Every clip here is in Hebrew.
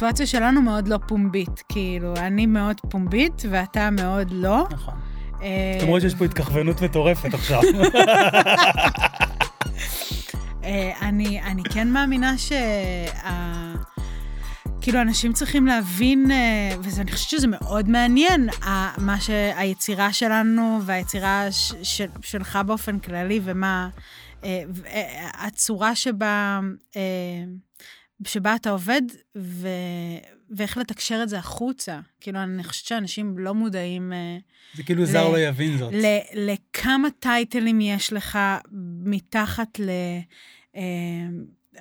הסיטואציה שלנו מאוד לא פומבית. כאילו, אני מאוד פומבית ואתה מאוד לא. נכון. אה, למרות שיש פה התכווננות מטורפת עכשיו. אה, אני, אני כן מאמינה ש... כאילו, אנשים צריכים להבין, אה, ואני חושבת שזה מאוד מעניין, מה שהיצירה שלנו והיצירה ש- של, שלך באופן כללי, ומה... אה, אה, הצורה שבה, אה, שבה אתה עובד, ו, ואיך לתקשר את זה החוצה. כאילו, אני חושבת שאנשים לא מודעים... אה, זה כאילו זר ל- לא יבין זאת. ל- לכמה טייטלים יש לך מתחת ל... אה,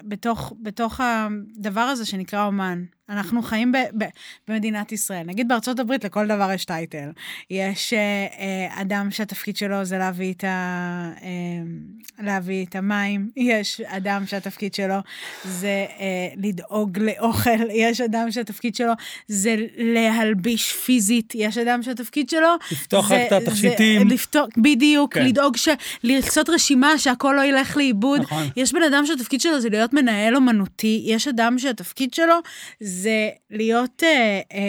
בתוך, בתוך הדבר הזה שנקרא אומן. אנחנו חיים ב, ב, במדינת ישראל. נגיד בארצות הברית לכל דבר יש טייטל. יש אה, אה, אדם שהתפקיד שלו זה להביא את, ה, אה, להביא את המים, יש אדם שהתפקיד שלו זה אה, לדאוג לאוכל, יש אדם שהתפקיד שלו זה להלביש פיזית, יש אדם שהתפקיד שלו לפתוח רק את התכשיטים. זה לפתוח, בדיוק, כן. לדאוג ש... לעשות רשימה שהכל לא ילך לאיבוד. נכון. יש בן אדם שהתפקיד שלו זה להיות מנהל אומנותי, יש אדם שהתפקיד שלו זה להיות אה, אה,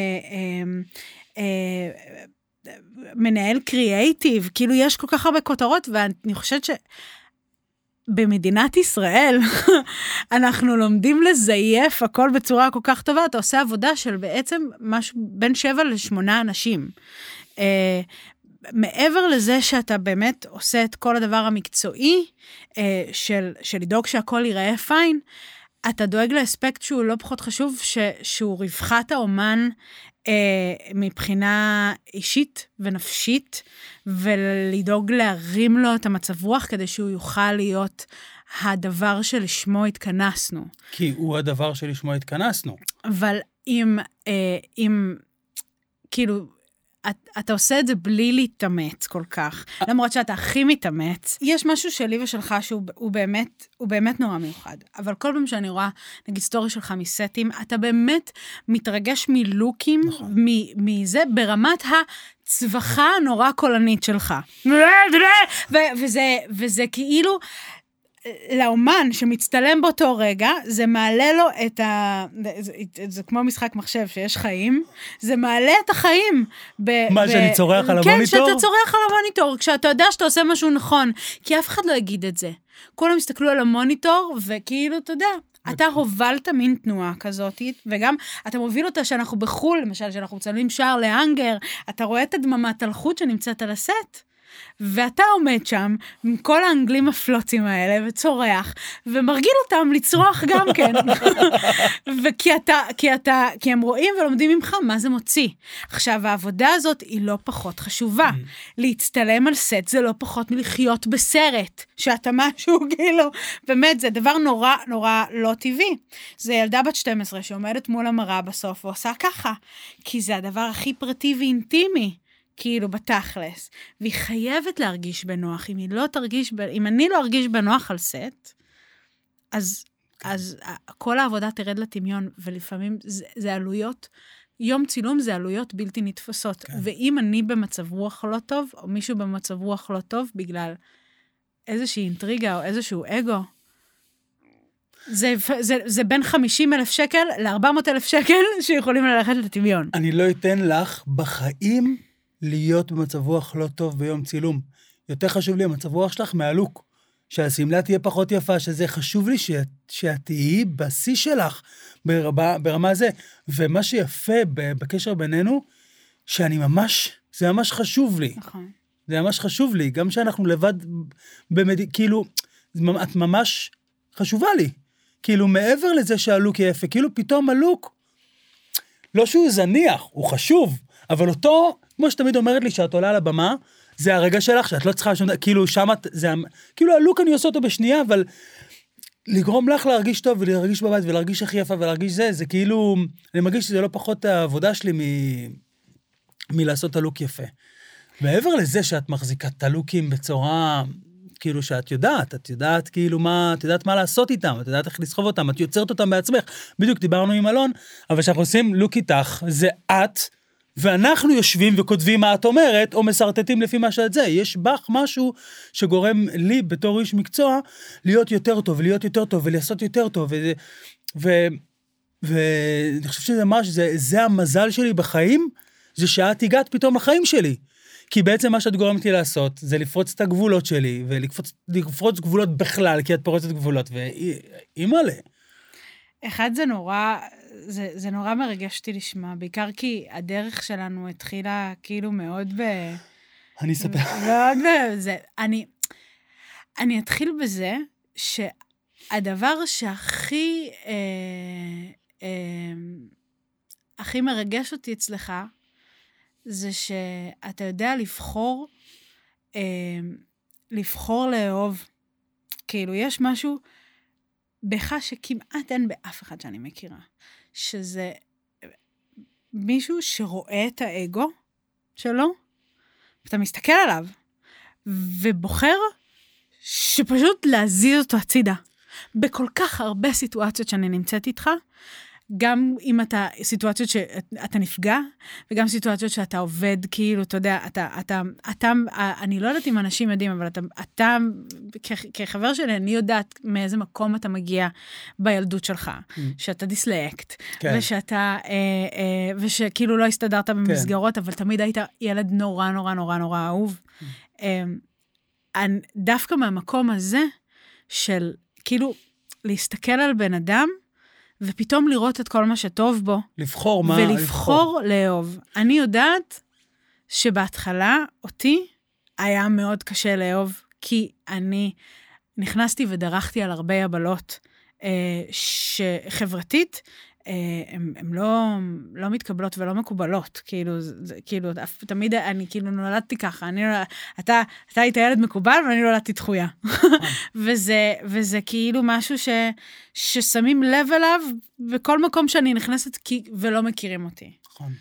אה, אה, מנהל קריאייטיב, כאילו יש כל כך הרבה כותרות, ואני חושבת ש... במדינת ישראל, אנחנו לומדים לזייף הכל בצורה כל כך טובה, אתה עושה עבודה של בעצם משהו בין שבע לשמונה אנשים. אה, מעבר לזה שאתה באמת עושה את כל הדבר המקצועי אה, של, של לדאוג שהכל ייראה פיין, אתה דואג לאספקט שהוא לא פחות חשוב, ש, שהוא רווחת האומן אה, מבחינה אישית ונפשית, ולדאוג להרים לו את המצב רוח כדי שהוא יוכל להיות הדבר שלשמו התכנסנו. כי הוא הדבר שלשמו התכנסנו. אבל אם, אה, אם, כאילו, את, אתה עושה את זה בלי להתאמץ כל כך, למרות שאתה הכי מתאמץ. יש משהו שלי ושלך שהוא הוא באמת, הוא באמת נורא מיוחד. אבל כל פעם שאני רואה, נגיד, סטורי שלך מסטים, אתה באמת מתרגש מלוקים, נכון. מ- מזה, ברמת הצווחה הנורא קולנית שלך. וזה, וזה כאילו... לאומן שמצטלם באותו רגע, זה מעלה לו את ה... זה, זה, זה כמו משחק מחשב שיש חיים, זה מעלה את החיים. ב, מה, ב... שאני צורח על כן, המוניטור? שאתה צורח על המוניטור, כשאתה יודע שאתה עושה משהו נכון, כי אף אחד לא יגיד את זה. כולם יסתכלו על המוניטור, וכאילו, אתה יודע, אתה הובלת מין תנועה כזאת, וגם אתה מוביל אותה שאנחנו בחו"ל, למשל, שאנחנו מצלמים שער להאנגר, אתה רואה את הדממת הלכות שנמצאת על הסט. ואתה עומד שם עם כל האנגלים הפלוצים האלה וצורח, ומרגיל אותם לצרוח גם כן. וכי אתה, כי אתה, כי הם רואים ולומדים ממך מה זה מוציא. עכשיו, העבודה הזאת היא לא פחות חשובה. להצטלם על סט זה לא פחות מלחיות בסרט, שאתה משהו, כאילו, באמת, זה דבר נורא נורא לא טבעי. זה ילדה בת 12 שעומדת מול המראה בסוף ועושה ככה, כי זה הדבר הכי פרטי ואינטימי. כאילו בתכלס, והיא חייבת להרגיש בנוח. אם היא לא תרגיש, ב... אם אני לא ארגיש בנוח על סט, אז, אז כל העבודה תרד לטמיון, ולפעמים זה, זה עלויות, יום צילום זה עלויות בלתי נתפסות. כן. כן. ואם אני במצב רוח לא טוב, או מישהו במצב רוח לא טוב, בגלל איזושהי אינטריגה או איזשהו אגו, זה, זה, זה בין 50 אלף שקל ל-400 אלף שקל שיכולים ללכת לטמיון. אני לא אתן לך בחיים להיות במצב רוח לא טוב ביום צילום. יותר חשוב לי המצב רוח שלך מהלוק. שהשמלה תהיה פחות יפה, שזה חשוב לי שאת, שאת תהיי בשיא שלך ברמה, ברמה זה. ומה שיפה בקשר בינינו, שאני ממש, זה ממש חשוב לי. נכון. זה ממש חשוב לי, גם שאנחנו לבד במד... כאילו, את ממש חשובה לי. כאילו, מעבר לזה שהלוק יהיה יפה, כאילו פתאום הלוק, לא שהוא זניח, הוא חשוב, אבל אותו, כמו שתמיד אומרת לי, שאת עולה על הבמה, זה הרגע שלך, שאת לא צריכה דבר, כאילו, שם את, זה, כאילו, הלוק אני עושה אותו בשנייה, אבל לגרום לך להרגיש טוב ולהרגיש בבית ולהרגיש הכי יפה ולהרגיש זה, זה כאילו, אני מרגיש שזה לא פחות העבודה שלי מ... מלעשות את הלוק יפה. מעבר לזה שאת מחזיקה את הלוקים בצורה, כאילו שאת יודעת, את יודעת כאילו מה, את יודעת מה לעשות איתם, את יודעת איך לסחוב אותם, את יוצרת אותם בעצמך. בדיוק דיברנו עם אלון, אבל כשאנחנו עושים לוק איתך, זה את, ואנחנו יושבים וכותבים מה את אומרת, או משרטטים לפי מה שאת זה. יש בך משהו שגורם לי, בתור איש מקצוע, להיות יותר טוב, ולהיות יותר טוב, ולעשות יותר טוב. ואני חושב שזה ממש, זה, זה המזל שלי בחיים, זה שאת הגעת פתאום לחיים שלי. כי בעצם מה שאת גורמת לי לעשות, זה לפרוץ את הגבולות שלי, ולפרוץ גבולות בכלל, כי את פורצת גבולות, ואימא'לה. אחד, זה נורא, זה, זה נורא מרגש אותי לשמוע, בעיקר כי הדרך שלנו התחילה כאילו מאוד ב... אני אספר. מאוד ב... זה, אני, אני אתחיל בזה שהדבר שהכי, אה, אה, הכי מרגש אותי אצלך, זה שאתה יודע לבחור, אה, לבחור לאהוב. כאילו, יש משהו בך שכמעט אין באף אחד שאני מכירה, שזה מישהו שרואה את האגו שלו, ואתה מסתכל עליו, ובוחר שפשוט להזיז אותו הצידה. בכל כך הרבה סיטואציות שאני נמצאת איתך, גם אם אתה, סיטואציות שאתה נפגע, וגם סיטואציות שאתה עובד, כאילו, אתה יודע, אתה, אתה, אתה, אני לא יודעת אם אנשים יודעים, אבל אתה, אתה כחבר שלי, אני יודעת מאיזה מקום אתה מגיע בילדות שלך, mm. שאתה דיסלקט, כן. ושאתה, אה, אה, ושכאילו לא הסתדרת כן. במסגרות, כן. אבל תמיד היית ילד נורא נורא נורא נורא אהוב. Mm. אה, אני, דווקא מהמקום הזה, של כאילו, להסתכל על בן אדם, ופתאום לראות את כל מה שטוב בו. לבחור מה... ולבחור לאהוב. אני יודעת שבהתחלה, אותי, היה מאוד קשה לאהוב, כי אני נכנסתי ודרכתי על הרבה יבלות אה, שחברתית, הן אה, לא, לא מתקבלות ולא מקובלות, כאילו, זה, כאילו, תמיד אני כאילו נולדתי ככה, אני, לא, אתה, אתה היית ילד מקובל ואני נולדתי דחויה. וזה, וזה כאילו משהו ש, ששמים לב אליו בכל מקום שאני נכנסת כי, ולא מכירים אותי. נכון.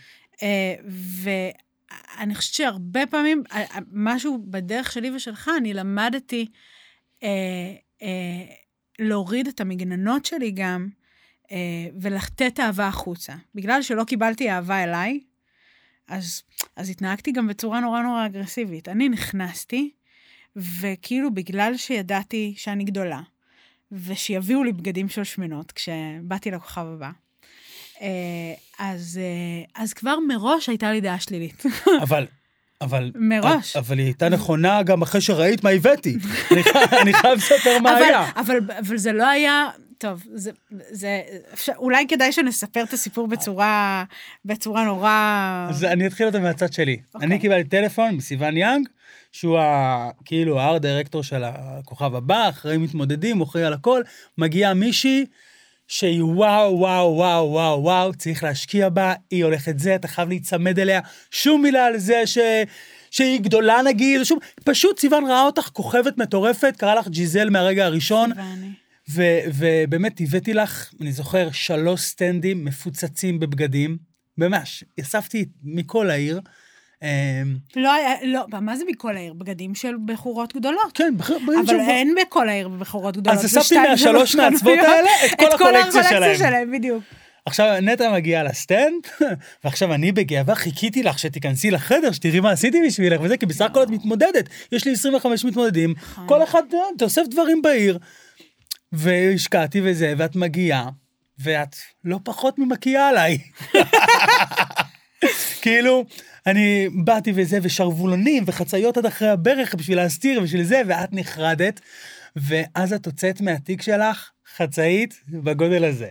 אה, ואני חושבת שהרבה פעמים, משהו בדרך שלי ושלך, אני למדתי אה, אה, להוריד את המגננות שלי גם, ולתת אהבה החוצה. בגלל שלא קיבלתי אהבה אליי, אז, אז התנהגתי גם בצורה נורא נורא אגרסיבית. אני נכנסתי, וכאילו בגלל שידעתי שאני גדולה, ושיביאו לי בגדים של שמנות כשבאתי לכוכב הבא, אה, אז, אה, אז כבר מראש הייתה לי דעה שלילית. אבל אבל... מראש. אבל היא הייתה נכונה גם אחרי שראית מה הבאתי. אני חייב לספר מה היה. אבל, אבל זה לא היה, טוב, זה, זה, אפשר, אולי כדאי שנספר את הסיפור בצורה, בצורה נורא... אז אני אתחיל אותו מהצד שלי. Okay. אוקיי. אני קיבלתי טלפון מסיוון יאנג, שהוא ה, כאילו הארט דירקטור של הכוכב הבא, אחרי מתמודדים, אחראי על הכל, מגיעה מישהי שהיא וואו, וואו, וואו, וואו, וואו, צריך להשקיע בה, היא הולכת זה, אתה חייב להיצמד אליה, שום מילה על זה ש... שהיא גדולה נגיד, שום, פשוט סיוון ראה אותך כוכבת מטורפת, קרא לך ג'יזל מהרגע הראשון. סיווני. ו- ובאמת הבאתי לך, אני זוכר, שלוש סטנדים מפוצצים בבגדים, ממש, אספתי מכל העיר. אמ, לא לא, מה זה מכל העיר? בגדים של בחורות גדולות. כן, בגדים של... אבל אין בכל העיר בחורות גדולות. אז אספתי מהשלוש מעצבות האלה את כל הקולקציה שלהם. את כל שלהם, בדיוק. עכשיו נטע מגיעה לסטנד, ועכשיו אני בגאווה חיכיתי לך שתיכנסי לחדר, שתראי מה עשיתי בשבילך וזה, כי בסך הכל את מתמודדת. יש לי 25 מתמודדים, נכון. כל אחד אה, תאסף דברים בעיר. והשקעתי וזה, ואת מגיעה, ואת לא פחות ממקיאה עליי. כאילו, אני באתי וזה, ושרוולונים, וחצאיות עד אחרי הברך בשביל להסתיר, בשביל זה, ואת נחרדת, ואז את הוצאת מהתיק שלך חצאית בגודל הזה.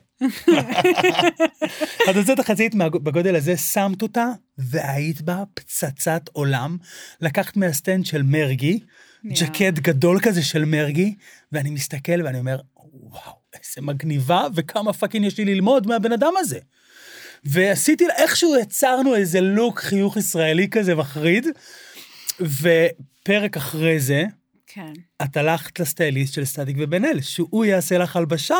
את הוצאת החצאית בגודל הזה, שמת אותה, והיית בה פצצת עולם. לקחת מהסטנד של מרגי, ג'קט גדול כזה של מרגי, ואני מסתכל ואני אומר, וואו, איזה מגניבה, וכמה fucking יש לי ללמוד מהבן אדם הזה. ועשיתי, איכשהו יצרנו איזה לוק חיוך ישראלי כזה מחריד, ופרק אחרי זה, כן. את הלכת לסטייליסט של סטטיק ובן אל, שהוא יעשה לך הלבשה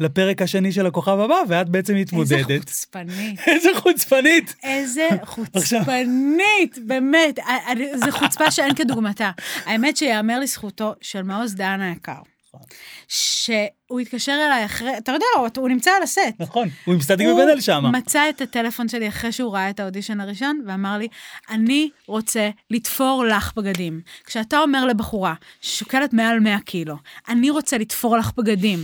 לפרק השני של הכוכב הבא, ואת בעצם מתמודדת. איזה חוצפנית. איזה חוצפנית. איזה חוצפנית, באמת. זו חוצפה שאין כדוגמתה. האמת שיאמר לזכותו של מעוז דהן היקר. נכון. שהוא התקשר אליי אחרי, אתה יודע, הוא נמצא על הסט. נכון, הוא עם סטטיק ובן אל שם. הוא מצא את הטלפון שלי אחרי שהוא ראה את האודישן הראשון, ואמר לי, אני רוצה לתפור לך בגדים. כשאתה אומר לבחורה ששוקלת מעל 100 קילו, אני רוצה לתפור לך בגדים,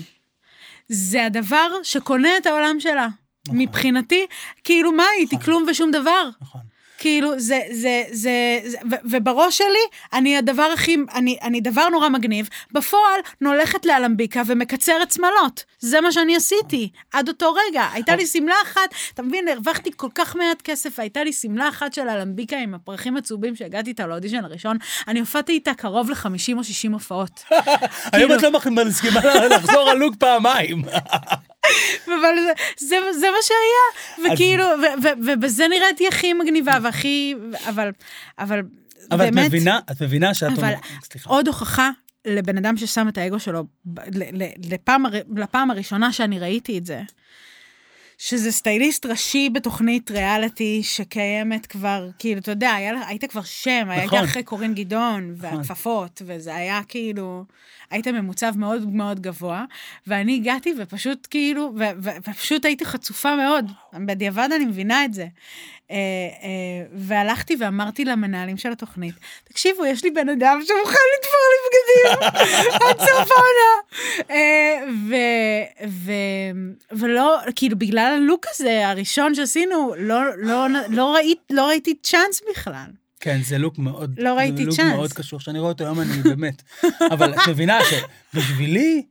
זה הדבר שקונה את העולם שלה. נכון. מבחינתי, כאילו, מה הייתי? נכון. כלום ושום דבר. נכון. כאילו, זה, זה, זה, זה ו- ובראש שלי, אני הדבר הכי, אני, אני דבר נורא מגניב, בפועל נולכת לאלמביקה ומקצרת שמלות. זה מה שאני עשיתי, עד אותו רגע. הייתה לי שמלה אחת, אתה מבין, הרווחתי כל כך מעט כסף, הייתה לי שמלה אחת של אלמביקה עם הפרחים הצהובים שהגעתי איתה לאודישן הראשון, אני הופעתי איתה קרוב ל-50 או 60 הופעות. היום כאילו- את לא מסכימה לחזור על לוק פעמיים. אבל זה, זה, זה מה שהיה, וכאילו, ו- ו- ובזה נראיתי הכי מגניבה והכי, אבל, אבל, אבל את באמת, מבינה, את מבינה שאת... אומרת- סליחה. עוד הוכחה לבן אדם ששם את האגו שלו, לפעם, לפעם הראשונה שאני ראיתי את זה, שזה סטייליסט ראשי בתוכנית ריאליטי שקיימת כבר, כאילו, אתה יודע, היה, היית כבר שם, היית נכון. אחרי קורין גדעון, נכון. והכפפות, וזה היה כאילו, היית ממוצב מאוד מאוד גבוה, ואני הגעתי ופשוט כאילו, ו- ו- ופשוט הייתי חצופה מאוד, בדיעבד אני מבינה את זה. אה, אה, והלכתי ואמרתי למנהלים של התוכנית, תקשיבו, יש לי בן אדם שמוכן לתפור לי בגדים עד סוף העונה. אה, ולא, כאילו, בגלל הלוק הזה, הראשון שעשינו, לא, לא, לא, לא ראיתי צ'אנס בכלל. כן, זה לוק מאוד... לא ראיתי זה לוק צ'אנס. מאוד קשור, שאני רואה אותו היום אני באמת... אבל את מבינה שבשבילי,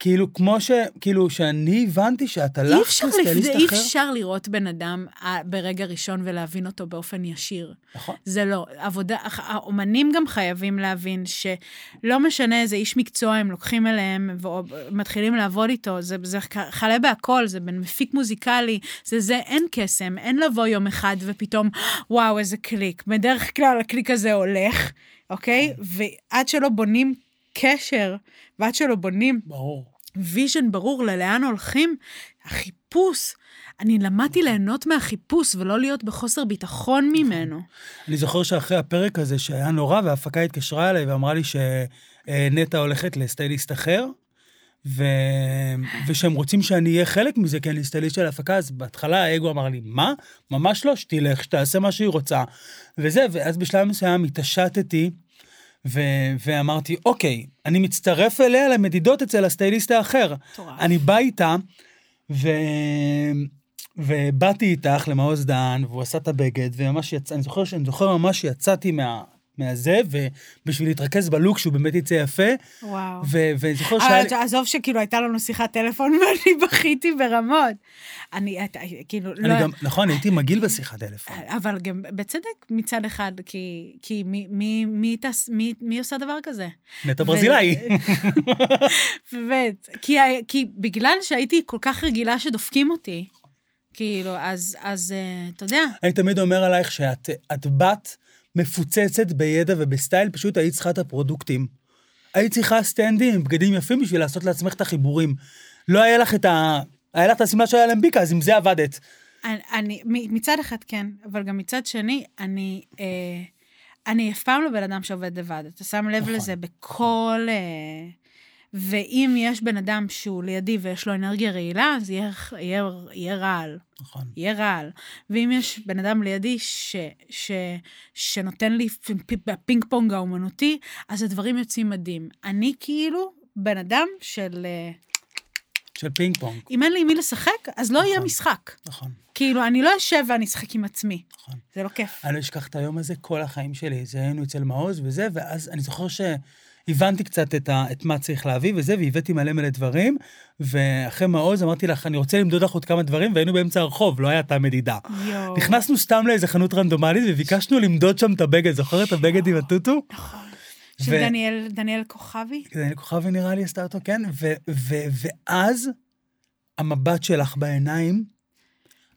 כאילו, כמו ש... כאילו, שאני הבנתי שאת אי הלכת אפשר, לסטייליסט לפ... אי אחר... אפשר לראות בן אדם אה, ברגע ראשון ולהבין אותו באופן ישיר. נכון. זה לא. עבודה, האומנים גם חייבים להבין שלא משנה איזה איש מקצוע הם לוקחים אליהם ומתחילים לעבוד איתו, זה, זה חלה בהכל, זה בין מפיק מוזיקלי, זה זה, אין קסם, אין לבוא יום אחד ופתאום, וואו, איזה קליק. בדרך כלל הקליק הזה הולך, אוקיי? ועד שלא בונים קשר, ועד שלא בונים ברור. vision ברור ללאן הולכים, החיפוש. אני למדתי ליהנות מהחיפוש ולא להיות בחוסר ביטחון ממנו. אני זוכר שאחרי הפרק הזה, שהיה נורא, וההפקה התקשרה אליי ואמרה לי שנטע הולכת לסטייליסט אחר, ו... ושהם רוצים שאני אהיה חלק מזה, כי אני סטייליסט של ההפקה, אז בהתחלה האגו אמר לי, מה? ממש לא, שתלך, שתעשה מה שהיא רוצה. וזה, ואז בשלב מסוים התעשתתי, ו... ואמרתי, אוקיי, אני מצטרף אליה למדידות אצל הסטייליסט האחר. מטורף. אני בא איתה, ו... ובאתי איתך למעוז דן, והוא עשה את הבגד, וממש יצא, אני זוכר שאני זוכר ממש שיצאתי מה... מהזה, ובשביל להתרכז בלוק שהוא באמת יצא יפה, וואו. ואני זוכר שהיה לי... אבל עזוב שכאילו הייתה לנו שיחת טלפון ואני בכיתי ברמות. אני, את- כאילו, לא... אני גם, נכון, הייתי מגעיל בשיחת טלפון. אבל גם בצדק מצד אחד, כי, כי מי, מי, מי, תס, מי, מי עושה דבר כזה? נטע ברזילאי. באמת. כי, כי בגלל שהייתי כל כך רגילה שדופקים אותי, כאילו, אז, אז אה, אתה יודע, אני תמיד אומר עלייך שאת את בת מפוצצת בידע ובסטייל, פשוט היית צריכה את הפרודוקטים. היית צריכה סטנדים עם בגדים יפים בשביל לעשות לעצמך את החיבורים. לא היה לך את ה... היה לך את השמלה של האלמביקה, אז עם זה עבדת. אני, אני, מצד אחד כן, אבל גם מצד שני, אני, אה, אני אף פעם לא בן אדם שעובד לבד. אתה שם לב נכון. לזה בכל... אה, ואם יש בן אדם שהוא לידי ויש לו אנרגיה רעילה, אז יהיה, יהיה, יהיה רעל. נכון. יהיה רעל. ואם יש בן אדם לידי ש, ש, שנותן לי פינג פונג האומנותי, אז הדברים יוצאים מדהים. אני כאילו בן אדם של... אה, של פינג פונג. אם אין לי עם מי לשחק, אז לא יהיה נכון. משחק. נכון, כאילו, אני לא אשב ואני אשחק עם עצמי. נכון. זה לא כיף. אני לא אשכח את היום הזה כל החיים שלי. זה היינו אצל מעוז וזה, ואז אני זוכר שהבנתי קצת את, ה, את מה צריך להביא וזה, והבאתי מלא מלא דברים, ואחרי מעוז אמרתי לך, אני רוצה למדוד לך עוד כמה דברים, והיינו באמצע הרחוב, לא הייתה מדידה. יואו. נכנסנו סתם לאיזה חנות רנדומלית וביקשנו למדוד שם את הבגד, זוכר את הבגד עם הטוטו? נכון. של ו- דניאל, דניאל כוכבי? דניאל כוכבי נראה לי עשתה אותו, כן? ו- ו- ואז המבט שלך בעיניים,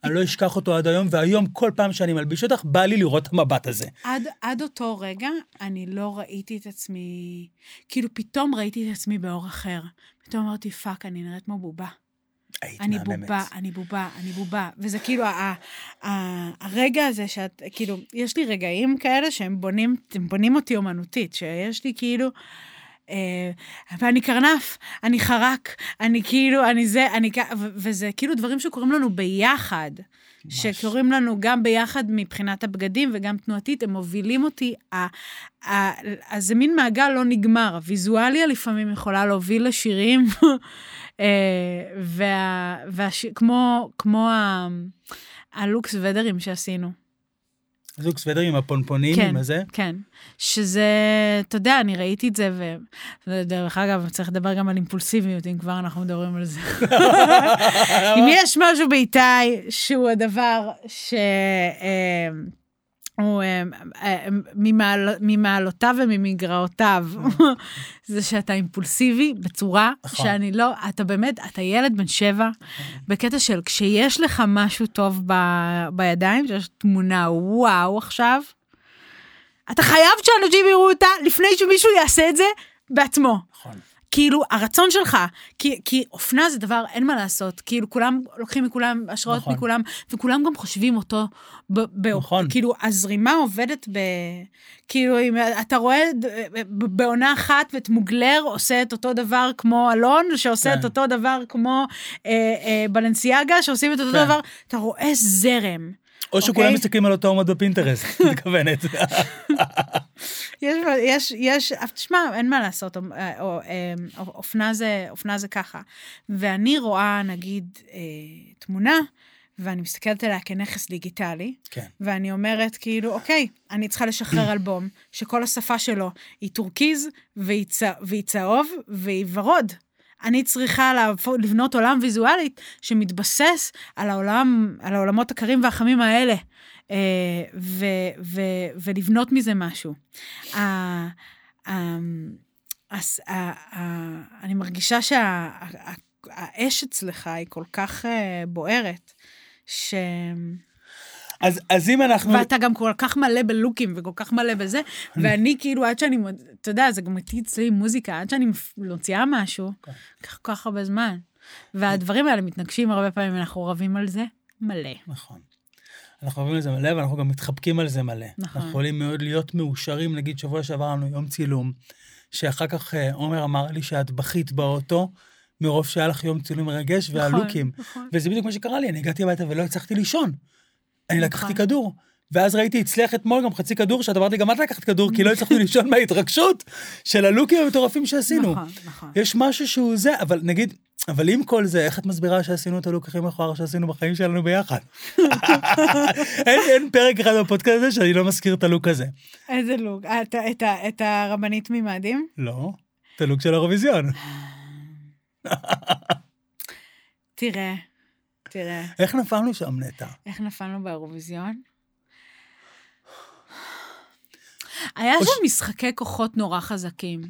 אני לא אשכח אותו עד היום, והיום כל פעם שאני מלביש אותך, בא לי לראות את המבט הזה. עד, עד אותו רגע, אני לא ראיתי את עצמי, כאילו פתאום ראיתי את עצמי באור אחר. פתאום אמרתי, fuck, אני נראית כמו בובה. היית אני מהממת. בובה, אני בובה, אני בובה. וזה כאילו, ה- ה- הרגע הזה שאת, כאילו, יש לי רגעים כאלה שהם בונים, בונים אותי אומנותית, שיש לי כאילו, ואני קרנף, אני חרק, אני כאילו, אני זה, אני כ... וזה כאילו דברים שקורים לנו ביחד. שקורים לנו גם ביחד מבחינת הבגדים וגם תנועתית, הם מובילים אותי. ה- ה- אז זה מין מעגל לא נגמר. הוויזואליה לפעמים יכולה להוביל לשירים, אה, וה- והש- כמו, כמו ה- הלוקס ודרים שעשינו. זוג סוודר עם הפונפונים, כן, עם הזה. כן. שזה, אתה יודע, אני ראיתי את זה, ודרך אגב, צריך לדבר גם על אימפולסיביות, אם כבר אנחנו מדברים על זה. אם יש משהו באיתי שהוא הדבר ש... הוא אה, אה, ממעל- ממעלותיו וממגרעותיו, זה שאתה אימפולסיבי בצורה נכון. שאני לא, אתה באמת, אתה ילד בן שבע, בקטע של כשיש לך משהו טוב ב, בידיים, שיש תמונה וואו עכשיו, אתה חייב שאנשים יראו אותה לפני שמישהו יעשה את זה בעצמו. כאילו, הרצון שלך, כי, כי אופנה זה דבר, אין מה לעשות, כאילו, כולם לוקחים מכולם השראות נכון. מכולם, וכולם גם חושבים אותו, ב, ב, נכון. כאילו, הזרימה עובדת ב... כאילו, אם אתה רואה ב- בעונה אחת את מוגלר עושה את אותו דבר כמו אלון, שעושה כן. את אותו דבר כמו אה, אה, בלנסיאגה, שעושים את אותו כן. דבר, אתה רואה זרם. או שכולם אוקיי. מסתכלים על אותו עומד בפינטרסט, את מתכוונת. יש, יש, תשמע, אין מה לעשות, או, או, אה, או, אופנה, זה, אופנה זה ככה. ואני רואה, נגיד, אה, תמונה, ואני מסתכלת עליה כנכס דיגיטלי, כן. ואני אומרת, כאילו, אוקיי, אני צריכה לשחרר אלבום, שכל השפה שלו היא טורקיז, והיא, צ... והיא צהוב, והיא ורוד. אני צריכה לבנות עולם ויזואלית שמתבסס על העולם, על העולמות הקרים והחמים האלה, אה, ו, ו, ולבנות מזה משהו. ה- אני מרגישה שהאש אצלך היא כל כך אה, בוערת, ש... אז, אז אם אנחנו... ואתה גם כל כך מלא בלוקים וכל כך מלא בזה, ואני כאילו, עד שאני, אתה יודע, זה גם איתי אצלי מוזיקה, עד שאני מוציאה משהו, כן. לקח כל כך הרבה זמן. והדברים האלה מתנגשים הרבה פעמים, אנחנו רבים על זה מלא. נכון. אנחנו אוהבים על זה מלא, ואנחנו גם מתחבקים על זה מלא. נכון. אנחנו יכולים מאוד להיות מאושרים, נגיד שבוע שעבר לנו יום צילום, שאחר כך אה, עומר אמר לי שאת בכית באוטו, מרוב שהיה לך יום צילום מרגש, והלוקים. נכון. וזה בדיוק מה שקרה לי, אני הגעתי הביתה ולא הצלחתי לישון. אני נכון. לקחתי כדור. ואז ראיתי אצלך אתמול גם חצי כדור, שאת אמרת לי, גם את לקחת כדור, כי לא הצלחתי לישון מההתרגשות של הלוקים המטורפים שעשינו. נכון, נכון. יש משהו שהוא זה, אבל נגיד, אבל עם כל זה, איך את מסבירה שעשינו את הלוק הכי מכוער שעשינו בחיים שלנו ביחד? אין, אין פרק אחד בפודקאסט הזה שאני לא מזכיר את הלוק הזה. איזה לוק? אה, את, את, את הרבנית ממאדים? לא, את הלוק של האירוויזיון. תראה, תראה, איך נפלנו שם, נטע? איך נפלנו באירוויזיון? היה שם משחקי כוחות נורא חזקים.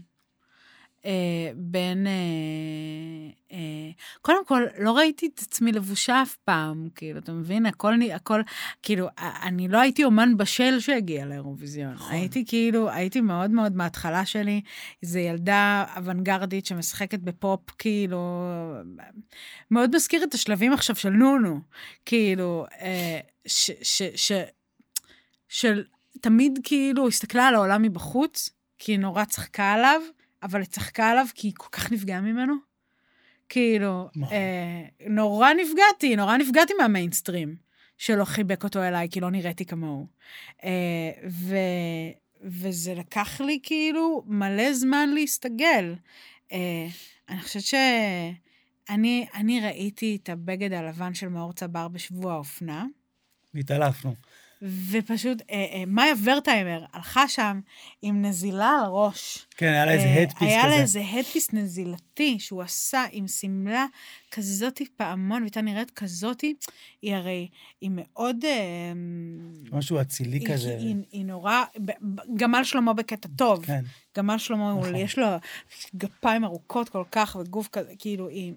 אה, בין... אה, אה, קודם כל, לא ראיתי את עצמי לבושה אף פעם, כאילו, אתה מבין? הכל, הכל, כאילו, אני לא הייתי אומן בשל שהגיע לאירוויזיון. נכון. הייתי כאילו, הייתי מאוד מאוד מההתחלה שלי, איזו ילדה אוונגרדית שמשחקת בפופ, כאילו, מאוד מזכיר את השלבים עכשיו של נונו, כאילו, אה, ש... ש, ש של תמיד כאילו הסתכלה על העולם מבחוץ, כי היא נורא צחקה עליו, אבל היא צחקה עליו כי היא כל כך נפגעה ממנו. כאילו. אה, נורא נפגעתי, נורא נפגעתי מהמיינסטרים, שלא חיבק אותו אליי, כי לא נראיתי כמוהו. אה, ו, וזה לקח לי כאילו מלא זמן להסתגל. אה, אני חושבת שאני אני ראיתי את הבגד הלבן של מאור צבר בשבוע האופנה. התעלפנו. ופשוט, אה, אה, מאיה ורטהיימר הלכה שם עם נזילה על הראש. כן, היה לה איזה אה, הדפיס היה לה כזה. איזה הדפיס נזילתי שהוא עשה עם שמלה כזאתי פעמון, והייתה נראית כזאתי. היא הרי, היא מאוד... אה, משהו אצילי היא, כזה. היא, היא נורא, ב- ב- גמל שלמה בקטע טוב. כן. גמל שלמה, נכון. יש לו גפיים ארוכות כל כך, וגוף כזה, כאילו, היא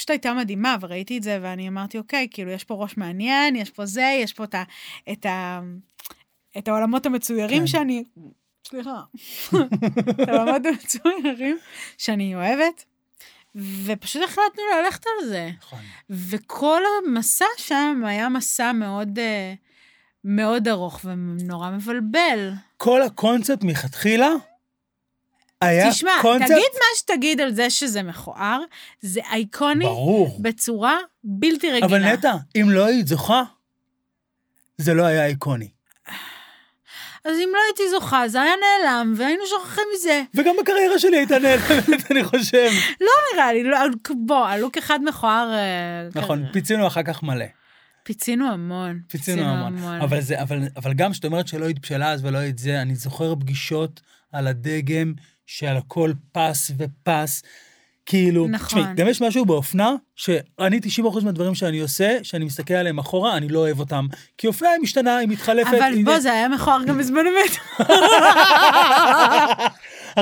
פשוט הייתה מדהימה, וראיתי את זה, ואני אמרתי, אוקיי, כאילו, יש פה ראש מעניין, יש פה זה, יש פה את, ה, את, ה, את העולמות המצוירים כן. שאני... סליחה. את העולמות המצוירים שאני אוהבת, ופשוט החלטנו ללכת על זה. נכון. וכל המסע שם היה מסע מאוד, אה, מאוד ארוך ונורא מבלבל. כל הקונספט מלכתחילה היה תשמע, קונספט... תגיד מה שתגיד על זה שזה מכוער, זה אייקוני ברור. בצורה בלתי רגילה. אבל נטע, אם לא היית זוכה, זה לא היה איקוני. אז אם לא הייתי זוכה, זה היה נעלם, והיינו שוכחים מזה. וגם בקריירה שלי הייתה נעלמת, אני חושב. לא נראה לי, לא, בוא, הלוק אחד מכוער... אה, נכון. פיצינו אחר כך מלא. פיצינו המון. פיצינו המון. אבל, זה, אבל, אבל גם כשאת אומרת שלא התבשלה אז ולא את זה, אני זוכר פגישות על הדגם, שעל הכל פס ופס. כאילו, נכון. תשמעי, גם יש משהו באופנה, שאני 90% מהדברים שאני עושה, שאני מסתכל עליהם אחורה, אני לא אוהב אותם. כי אופנה היא משתנה, היא מתחלפת. אבל היא... בוא, זה היה מכוער גם בזמן אמת.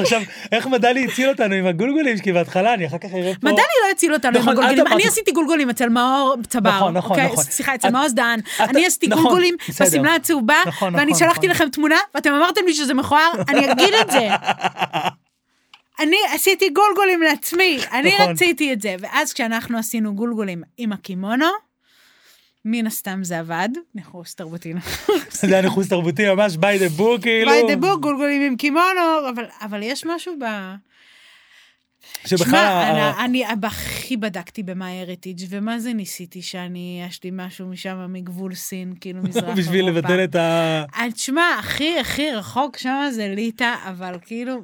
עכשיו, איך מדלי הציל אותנו עם הגולגולים? כי בהתחלה, אני אחר כך אראה פה... מדני לא הציל אותנו עם נכון, הגולגולים. אני עשיתי גולגולים אצל מאור צבר. נכון, נכון, אוקיי? נכון. סליחה, אצל מעוז דהן. אני עשיתי נכון, גולגולים. בשמלה הצהובה, נכון, ואני שלחתי. לכם תמונה, ואתם אמרתם לי שזה מכוער, אני אגיד את זה. אני עשיתי גולגולים לעצמי, אני. רציתי את זה. ואז כשאנחנו עשינו גולגולים עם הקימונו, מן הסתם זה עבד, ניחוס תרבותי. זה היה ניחוס תרבותי ממש by the book, כאילו. ביי דה בוק, גולגולים עם קימונו, אבל, אבל יש משהו ב... שבכלל... שמע, אני הכי בדקתי במה הריטיג' ומה זה ניסיתי שאני, יש לי משהו משם מגבול סין, כאילו מזרח אירופה. בשביל לבטל את ה... אה, תשמע, הכי הכי רחוק שם זה ליטא, אבל כאילו,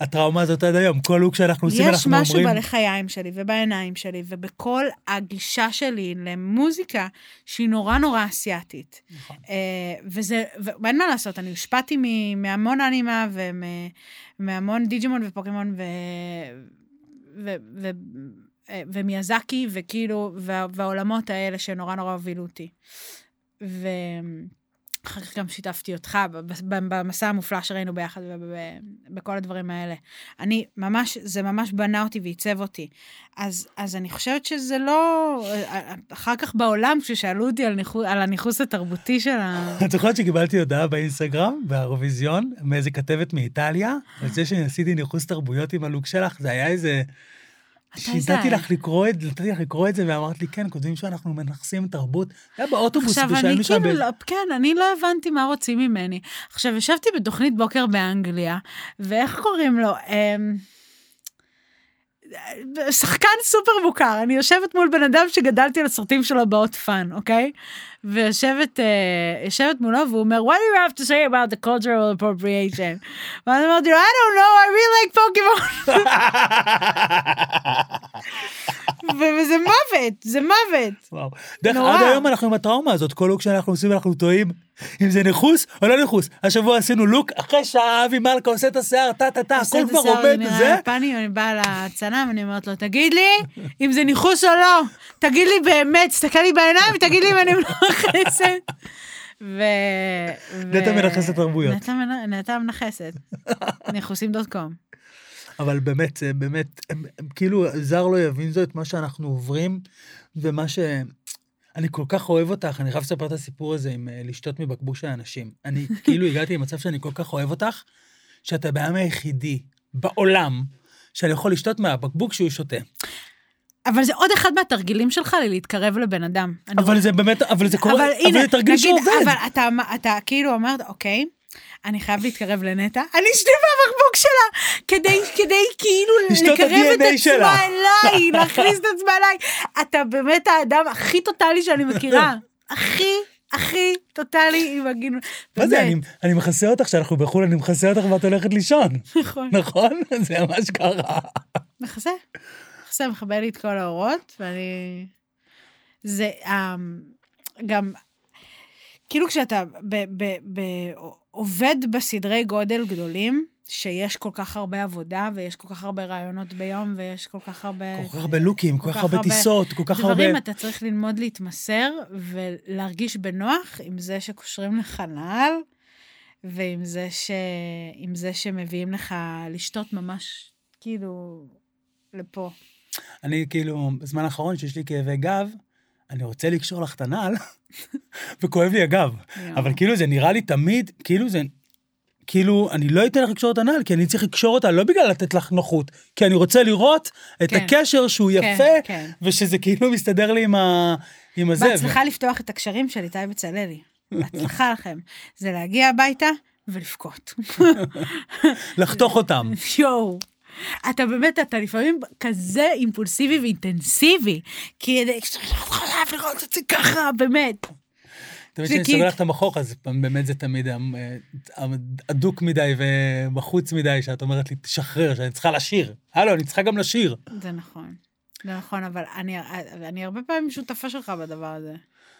הטראומה הזאת עד היום. כל לוק שאנחנו עושים, יש אנחנו משהו אומרים... בלחיים שלי ובעיניים שלי ובכל הגישה שלי למוזיקה שהיא נורא נורא אסיאתית. נכון. אה, וזה, ואין מה לעשות, אני הושפעתי מהמון אנימה ומהמון דיג'ימון ופוקימון ו... ו... ו... אה, ומיאזקי, וכאילו, וה, והעולמות האלה שנורא נורא הובילו אותי. ואחר כך גם שיתפתי אותך במסע המופלא שראינו ביחד ובכל הדברים האלה. אני ממש, זה ממש בנה אותי ועיצב אותי. אז, אז אני חושבת שזה לא... אחר כך בעולם, כששאלו אותי על, ניחוס, על הניחוס התרבותי של ה... את זוכרת שקיבלתי הודעה באינסטגרם, באירוויזיון, מאיזה כתבת מאיטליה, על זה שעשיתי ניחוס תרבויות עם הלוק שלך, זה היה איזה... היה? לך לקרוא את זה, נתתי לך לקרוא את זה, ואמרת לי, כן, כותבים שאנחנו מנכסים תרבות. היה באוטובוס, עכשיו, אני ושהיינו שם כאילו, לא, כן, אני לא הבנתי מה רוצים ממני. עכשיו, ישבתי בתוכנית בוקר באנגליה, ואיך קוראים לו? אמ, שחקן סופר מוכר, אני יושבת מול בן אדם שגדלתי על הסרטים שלו ב Hot Fuzz, אוקיי? ויושבת אה, מולו, והוא אומר, what do you have to say about the cultural appropriation? ואני אומרת לו, I don't know, I really like Pokemon. וזה מוות, זה מוות. וואו. דרך נורא. עד היום אנחנו עם הטראומה הזאת, כל לוק שאנחנו עושים אנחנו טועים אם זה ניחוס או לא ניחוס. השבוע עשינו לוק, אחרי שעה אבי מלכה עושה את השיער, טה טה טה, עושה הכל את כבר השיער, עומד אני וזה. נראה פאני, אני באה לצלם, אני אומרת לו, תגיד לי אם זה ניחוס או לא. תגיד לי באמת, תסתכל לי בעיניים ותגיד לי אם אני מנכסת. ו... נטע מנכסת תרבויות. נטע מנ- נטע מנכסת. ניחוסים דוט קום. אבל באמת, זה באמת, הם, הם, כאילו, זר לא יבין זאת, מה שאנחנו עוברים, ומה ש... אני כל כך אוהב אותך, אני חייב לספר את הסיפור הזה עם אה, לשתות מבקבוק של אנשים. אני כאילו הגעתי למצב שאני כל כך אוהב אותך, שאתה הבן היחידי בעולם שאני יכול לשתות מהבקבוק שהוא שותה. אבל זה עוד אחד מהתרגילים שלך להתקרב לבן אדם. אבל זה באמת, אבל זה קורה, אבל אבל הנה, זה תרגיל נגיד, שעובד. אבל אתה, אתה כאילו אמרת, אוקיי, אני חייב להתקרב לנטע, אני אשתה מהבקבוק שלה, כדי, כדי כאילו לקרב את עצמה שלה. אליי, להכניס את עצמה אליי. אתה באמת האדם הכי טוטאלי שאני מכירה. הכי, הכי טוטאלי עם הגינות. מה זה, אני, אני מכסה אותך, כשאנחנו בחו"ל, אני מכסה אותך ואת הולכת לישון. נכון. נכון? זה ממש קרה. מכסה. מכסה, מכבה לי את כל האורות, ואני... זה אמ, גם, כאילו כשאתה ב, ב, ב, עובד בסדרי גודל גדולים, שיש כל כך הרבה עבודה, ויש כל כך הרבה רעיונות ביום, ויש כל כך הרבה... כל כך הרבה לוקים, כל כך הרבה טיסות, כל כך הרבה... דברים, אתה צריך ללמוד להתמסר ולהרגיש בנוח עם זה שקושרים לך נעל, ועם זה, ש... זה שמביאים לך לשתות ממש, כאילו, לפה. אני כאילו, בזמן האחרון שיש לי כאבי גב, אני רוצה לקשור לך את הנעל, וכואב לי הגב. אבל כאילו זה נראה לי תמיד, כאילו זה... כאילו, אני לא אתן לך לקשור את הנעל, כי אני צריך לקשור אותה לא בגלל לתת לך נוחות, כי אני רוצה לראות את כן. הקשר שהוא כן, יפה, כן. ושזה כאילו מסתדר לי עם, ה... עם הזה. בהצלחה לפתוח את הקשרים של איתי בצללי. בהצלחה לכם. זה להגיע הביתה ולבכות. לחתוך אותם. יואו. אתה באמת, אתה לפעמים כזה אימפולסיבי ואינטנסיבי, כי אני חייב לראות את זה ככה, באמת. תמיד כשאני סוגר לך את המחוך, אז באמת זה תמיד אה, הדוק מדי ומחוץ מדי, שאת אומרת לי, תשחרר, שאני צריכה לשיר. הלו, אני צריכה גם לשיר. זה נכון. זה נכון, אבל אני, אני הרבה פעמים שותפה שלך בדבר הזה.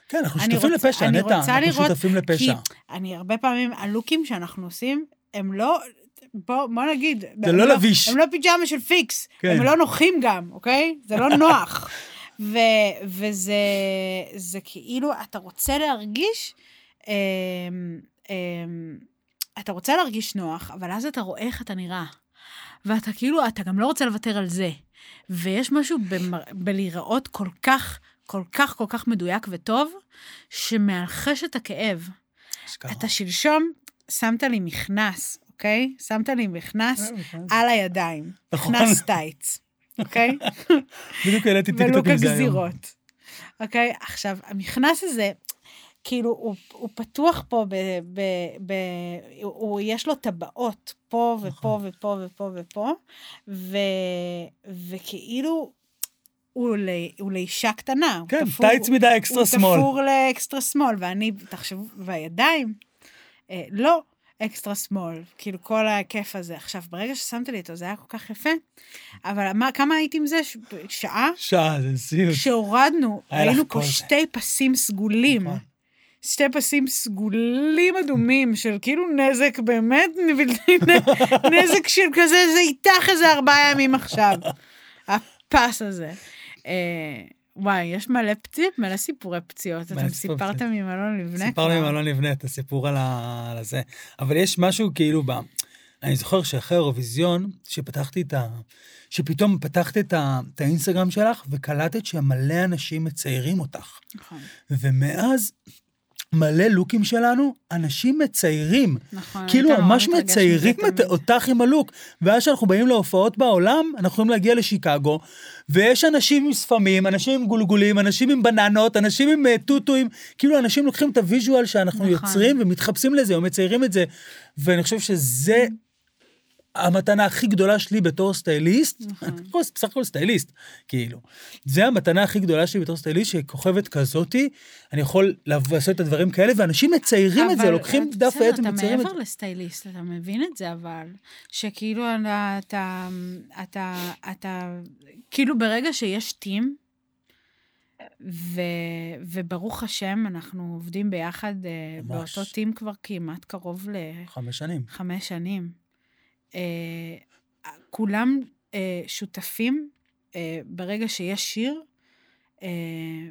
כן, אנחנו שותפים רוצה- לפשע, נטע, אנחנו לראות- שותפים לפשע. כי אני הרבה פעמים, הלוקים שאנחנו עושים, הם לא, בוא, בוא נגיד, זה הם לא לביש. הם לא פיג'מה של פיקס, כן. הם לא נוחים גם, אוקיי? זה לא נוח. ו, וזה זה כאילו, אתה רוצה להרגיש, אמ, אמ, אתה רוצה להרגיש נוח, אבל אז אתה רואה איך אתה נראה. ואתה כאילו, אתה גם לא רוצה לוותר על זה. ויש משהו במר... בלהיראות כל כך, כל כך, כל כך מדויק וטוב, שמאלחש את הכאב. אשכרה. אתה שלשום שמת לי מכנס, אוקיי? שמת לי מכנס כן. על הידיים. נכון. מכנס טייץ, אוקיי? בדיוק העליתי טיקטוק ולוק עם זה היום. הגזירות. אוקיי? עכשיו, המכנס הזה, כאילו, הוא, הוא פתוח פה, ב, ב, ב, הוא, הוא, יש לו טבעות פה ופה נכון. ופה ופה ופה, ו, וכאילו, הוא, ל, הוא לאישה קטנה. הוא כן, תפור- טייץ מדי אקסטרה הוא שמאל. תפור לאקסטרה שמאל, ואני, תחשבו, והידיים, אה, לא אקסטרה שמאל, כאילו כל הכיף הזה. עכשיו, ברגע ששמת לי אותו, זה היה כל כך יפה, אבל מה, כמה הייתי עם זה? ש- שעה? שעה, זה סיוט. כשהורדנו, ראינו כל פה. שתי פסים סגולים. נכון. שתי פסים סגולים אדומים של כאילו נזק באמת, נזק של כזה, זה איתך איזה ארבעה ימים עכשיו. הפס הזה. וואי, יש מלא פציעות, מלא סיפורי פציעות. אתם סיפרתם. עם אלון לבנה סיפרנו עם. אלון לבנה את הסיפור על הזה. אבל יש משהו כאילו ב... אני זוכר שאחרי האירוויזיון, שפתחתי את ה... שפתאום פתחת את, ה... את האינסטגרם שלך, וקלטת שמלא אנשים מציירים אותך. נכון, ומאז, מלא לוקים שלנו, אנשים מציירים. נכון. כאילו ממש מציירים תמיד. אותך עם הלוק. ואז כשאנחנו באים להופעות בעולם, אנחנו יכולים להגיע לשיקגו, ויש אנשים עם ספמים, אנשים עם גולגולים, אנשים עם בננות, אנשים עם אה, טוטואים, כאילו אנשים לוקחים את ה visual שאנחנו נכון. יוצרים ומתחפשים לזה או מציירים את זה. ואני חושב שזה המתנה הכי גדולה שלי בתור סטייליסט, נכון. בסך הכל סטייליסט, כאילו. זה המתנה הכי גדולה שלי בתור סטייליסט, שכוכבת כזאתי, אני יכול לעשות את הדברים כאלה, ואנשים מציירים את זה, לוקחים אתה- דף עט ומציירים את אתה זה. מעבר לסטייליסט, אתה מבין את זה, אבל, שכאילו אתה, אתה, אתה, אתה, כאילו ברגע שיש טים, ו, וברוך השם, אנחנו עובדים ביחד אה, ממש. באותו טים כבר כמעט קרוב חמש שנים. לחמש שנים. אה, כולם אה, שותפים אה, ברגע שיש שיר, אה,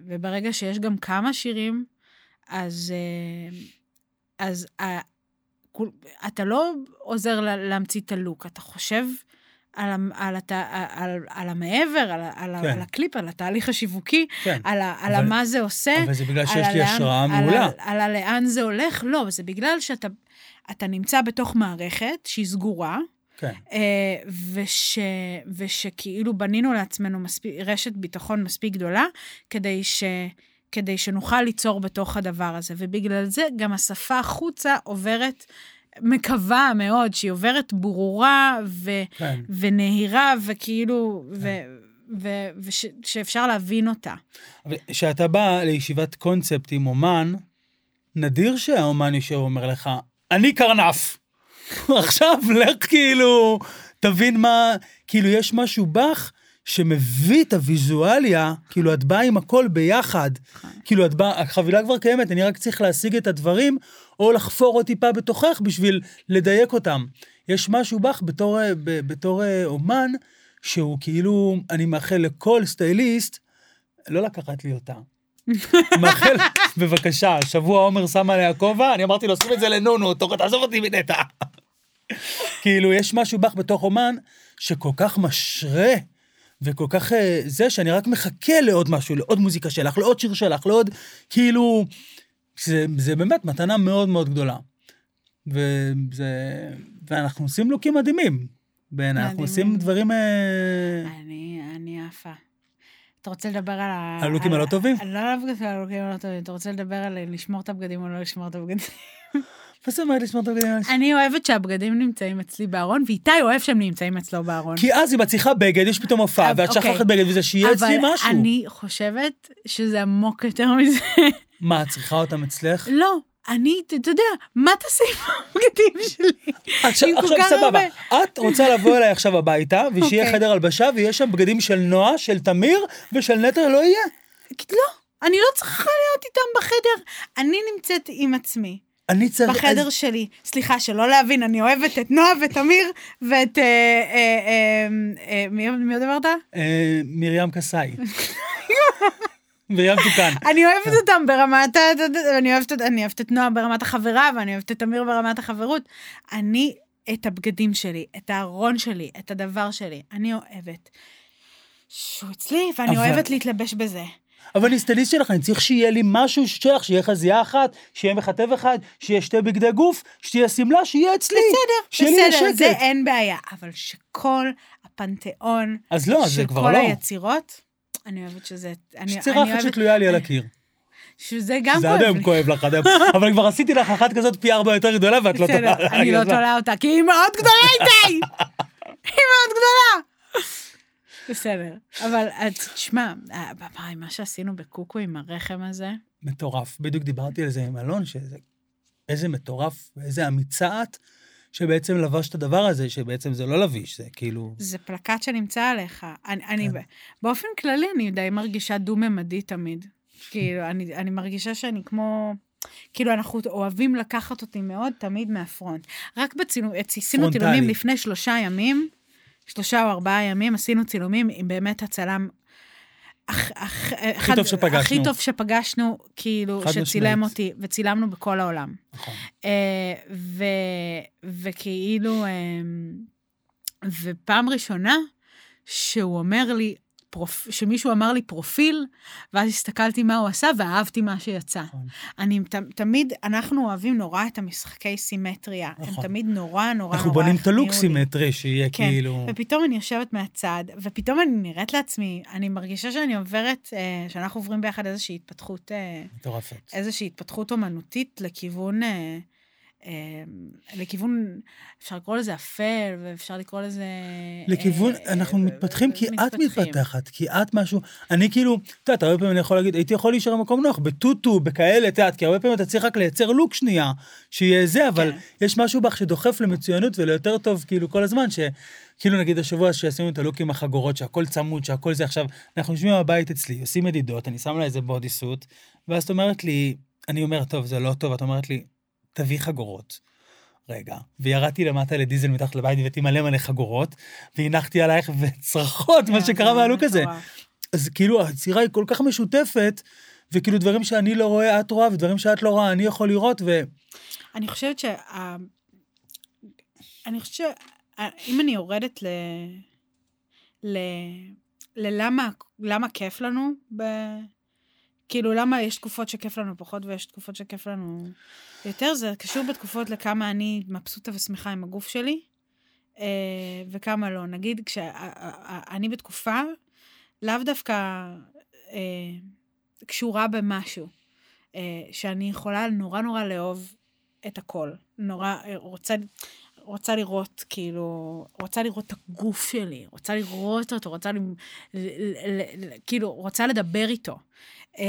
וברגע שיש גם כמה שירים, אז, אה, אז אה, כול- אתה לא עוזר לה- להמציא את הלוק, אתה חושב על, על, הת- על, על המעבר, על, על, כן. על הקליפ, על התהליך השיווקי, כן. על, ה- על אבל- מה זה עושה. אבל זה בגלל על שיש לי השראה על מעולה. ה- על הלאן זה הולך, לא, זה בגלל שאתה אתה נמצא בתוך מערכת שהיא סגורה, כן. אה, וש, ושכאילו בנינו לעצמנו מספיק, רשת ביטחון מספיק גדולה, כדי, ש, כדי שנוכל ליצור בתוך הדבר הזה. ובגלל זה גם השפה החוצה עוברת, מקווה מאוד שהיא עוברת ברורה ו, כן. ונהירה, וכאילו, ו, ו, ושאפשר להבין אותה. אבל כשאתה בא לישיבת קונספט עם אומן, נדיר שהאומן יושב ואומר לך, אני קרנף. עכשיו לך כאילו, תבין מה, כאילו יש משהו בך שמביא את הוויזואליה, כאילו את באה עם הכל ביחד. כאילו את באה, החבילה כבר קיימת, אני רק צריך להשיג את הדברים, או לחפור עוד טיפה בתוכך בשביל לדייק אותם. יש משהו בך בתור, בתור אה, אומן, שהוא כאילו, אני מאחל לכל סטייליסט, לא לקחת לי אותה. מאחל, בבקשה, שבוע עומר שם עליה כובע, אני אמרתי לו, שים את זה לנונו, תעזוב אותי מנטע. כאילו, יש משהו בך בתוך אומן שכל כך משרה, וכל כך אה, זה, שאני רק מחכה לעוד משהו, לעוד מוזיקה שלך, לעוד שיר שלך, לעוד, כאילו, זה, זה באמת מתנה מאוד מאוד גדולה. וזה, ואנחנו עושים לוקים מדהימים. בעיניי, אנחנו. עושים דברים... אה, אני, אני עפה. אתה רוצה לדבר על ה... הלוקים הלא טובים? לא על הלוקים הלא טובים, אתה רוצה לדבר על לשמור את הבגדים או לא לשמור את הבגדים? מה זאת אומרת לשמור את הבגדים? אני אוהבת שהבגדים נמצאים אצלי בארון, ואיתי אוהב שהם נמצאים אצלו בארון. כי אז אם את צריכה בגד, יש פתאום הופעה, ואת אוקיי. שכחת בגד, וזה שיהיה אצלי משהו. אבל אני חושבת שזה עמוק יותר מזה. מה, את צריכה אותם אצלך? לא, אני, אתה יודע, מה תעשי עם הבגדים שלי? עכשיו, עכשיו סבבה, הרבה- את רוצה לבוא אליי עכשיו הביתה, ושיהיה אוקיי. חדר הלבשה, ויש שם בגדים של נועה, של תמיר, ושל נטע לא יהיה. לא, אני לא צריכה להיות איתם בחדר. אני נמצאת עם עצמי, אני צריך... בחדר אז- שלי. סליחה, שלא להבין, אני אוהבת את נועה ותמיר ואת... אה, אה, אה, אה, מי מי עוד אמרת? אה, מרים קסאי. מרים תוקן. אני אוהבת אותם ברמת. אני אוהבת, אני אוהבת את נועה ברמת החברה, ואני אוהבת את תמיר ברמת החברות. אני, את הבגדים שלי, את הארון שלי, את הדבר שלי, אני אוהבת. שהוא אצלי, ואני אבל- אוהבת להתלבש בזה. אבל אני סטליסט שלך, אני צריך שיהיה לי משהו שלך, שיהיה חזייה אחת, שיהיה מכתב אחד, שיהיה שתי בגדי גוף, שתהיה שמלה, שיהיה אצלי. בסדר, בסדר. זה אין בעיה, אבל שכל הפנתיאון אז לא, זה כבר לא. היצירות, אני אוהבת שזה... יש צירה אחת. שתלויה לי על הקיר. שזה גם זה כואב עד היום לי. כואב לך, עד היום. אבל כבר עשיתי לך אחת כזאת פי ארבע יותר גדולה, ואת לא תולה. אני לא תולה אותה, כי היא מאוד גדולה איתי! היא מאוד גדולה! בסדר, אבל תשמע, וואי, מה שעשינו בקוקו עם הרחם הזה, מטורף. בדיוק דיברתי על זה עם אלון, שזה... איזה מטורף ואיזה אמיצה את, שבעצם לבשת את הדבר הזה, שבעצם זה לא לביש, זה כאילו... זה פלקט שנמצא עליך. אני, אני כן. באופן כללי, אני די מרגישה דו-ממדית תמיד. כאילו, אני, אני מרגישה שאני כמו... כאילו, אנחנו אוהבים לקחת אותי מאוד תמיד מהפרונט. רק בצילום, עשינו. צילומים לפני שלושה ימים, שלושה או ארבעה ימים, עשינו צילומים עם באמת הצלם... הכ, הכ, הכי טוב שפגשנו. הכי טוב שפגשנו, כאילו, שצילם משמעית. אותי, וצילמנו בכל העולם. נכון. אה, ו, וכאילו, אה, ופעם ראשונה שהוא אומר לי, פרופ, שמישהו אמר לי פרופיל, ואז הסתכלתי מה הוא עשה, ואהבתי מה שיצא. נכון. אני ת, תמיד, אנחנו אוהבים נורא את המשחקי סימטריה. הם נכון. תמיד נורא נורא אנחנו נורא בונים את הלוק. סימטרי, שיהיה כן, כאילו... ופתאום אני יושבת מהצד, ופתאום אני נראית לעצמי, אני מרגישה שאני עוברת, אה, שאנחנו עוברים ביחד איזושהי התפתחות, אה, מטורפת. איזושהי התפתחות אומנותית לכיוון, אה, אה, לכיוון, אפשר לקרוא לזה אפל, ואפשר לקרוא לזה... לכיוון, אה, אנחנו אה, מתפתחים כי את. מתפתחת, כי את משהו, אני כאילו, את יודעת, הרבה פעמים אני יכול להגיד, הייתי יכול להישאר במקום נוח, בטוטו, בכאלה, את יודעת, כי הרבה פעמים אתה צריך רק לייצר לוק שנייה, שיהיה זה, אבל כן. יש משהו בך שדוחף למצוינות וליותר טוב, כאילו, כל הזמן, שכאילו נגיד השבוע שעשינו את הלוק עם החגורות, שהכל צמוד, שהכל זה עכשיו, אנחנו יושבים בבית אצלי, עושים מדידות, אני שם לה איזה בודי סוט, ואז את אומרת לי, אני אומר, טוב, זה לא טוב, את אומרת לי, תביא חגורות. רגע, וירדתי למטה לדיזל מתחת לבית והבאתי מלא מלא חגורות, והנחתי עלייך וצרחות, מה שקרה מהלוק הזה. אז כאילו, היצירה היא כל כך משותפת, וכאילו דברים שאני לא רואה, את רואה, ודברים שאת לא רואה, אני יכול לראות, ו... אני חושבת שה... אני חושבת שאם אני יורדת ל... ל... ללמה למה כיף לנו, ב... כאילו, למה יש תקופות שכיף לנו פחות ויש תקופות שכיף לנו יותר, זה קשור בתקופות לכמה אני מבסוטה ושמחה עם הגוף שלי, אה, וכמה לא. נגיד, כשאני בתקופה, לאו דווקא אה, קשורה במשהו, אה, שאני יכולה נורא נורא לאהוב את הכל. נורא אה, רוצה, רוצה לראות, כאילו, רוצה לראות את הגוף שלי, רוצה לראות אותו, רוצה, ל, ל, ל, ל, כאילו, רוצה לדבר איתו. אה,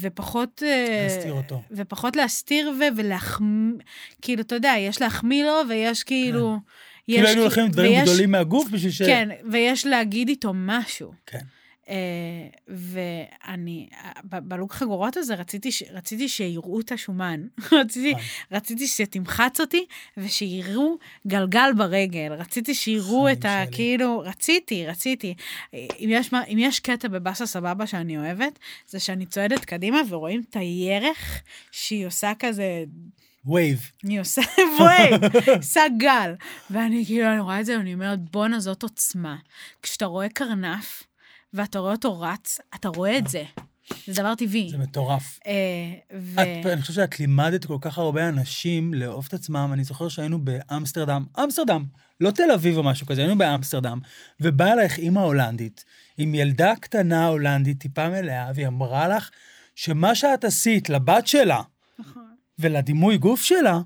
ופחות... אה, להסתיר אותו. ופחות להסתיר ו- ולהחמיא, כאילו, אתה יודע, יש להחמיא לו ויש כאילו... יש, כאילו היינו הולכים דברים ויש- גדולים מהגוף בשביל ש... כן, ויש להגיד איתו משהו. כן. אה, ואני, ב- בלוק חגורות הזה רציתי, ש- רציתי שיראו את השומן. רציתי, נכון. רציתי שתמחץ אותי ושיראו גלגל ברגל. רציתי שיראו את ה... כאילו, רציתי, רציתי. אם יש, אם יש קטע בבאסה סבבה שאני אוהבת, זה שאני צועדת קדימה ורואים את הירך שהיא עושה כזה wave. אני עושה wave, עושה גל. ואני כאילו, אני רואה את זה, ואני אומרת, בואנה, זאת עוצמה. כשאתה רואה קרנף, ואתה רואה אותו רץ, אתה רואה את זה. זה דבר טבעי. זה מטורף. אה, ו... את, אני חושב שאת לימדת כל כך הרבה אנשים לאהוב את עצמם. אני זוכר שהיינו באמסטרדם, אמסטרדם, לא תל אביב או משהו כזה, היינו באמסטרדם, ובאה אלייך אימא הולנדית, עם ילדה קטנה הולנדית, טיפה מלאה, והיא אמרה לך שמה שאת עשית לבת שלה נכון. ולדימוי גוף שלה,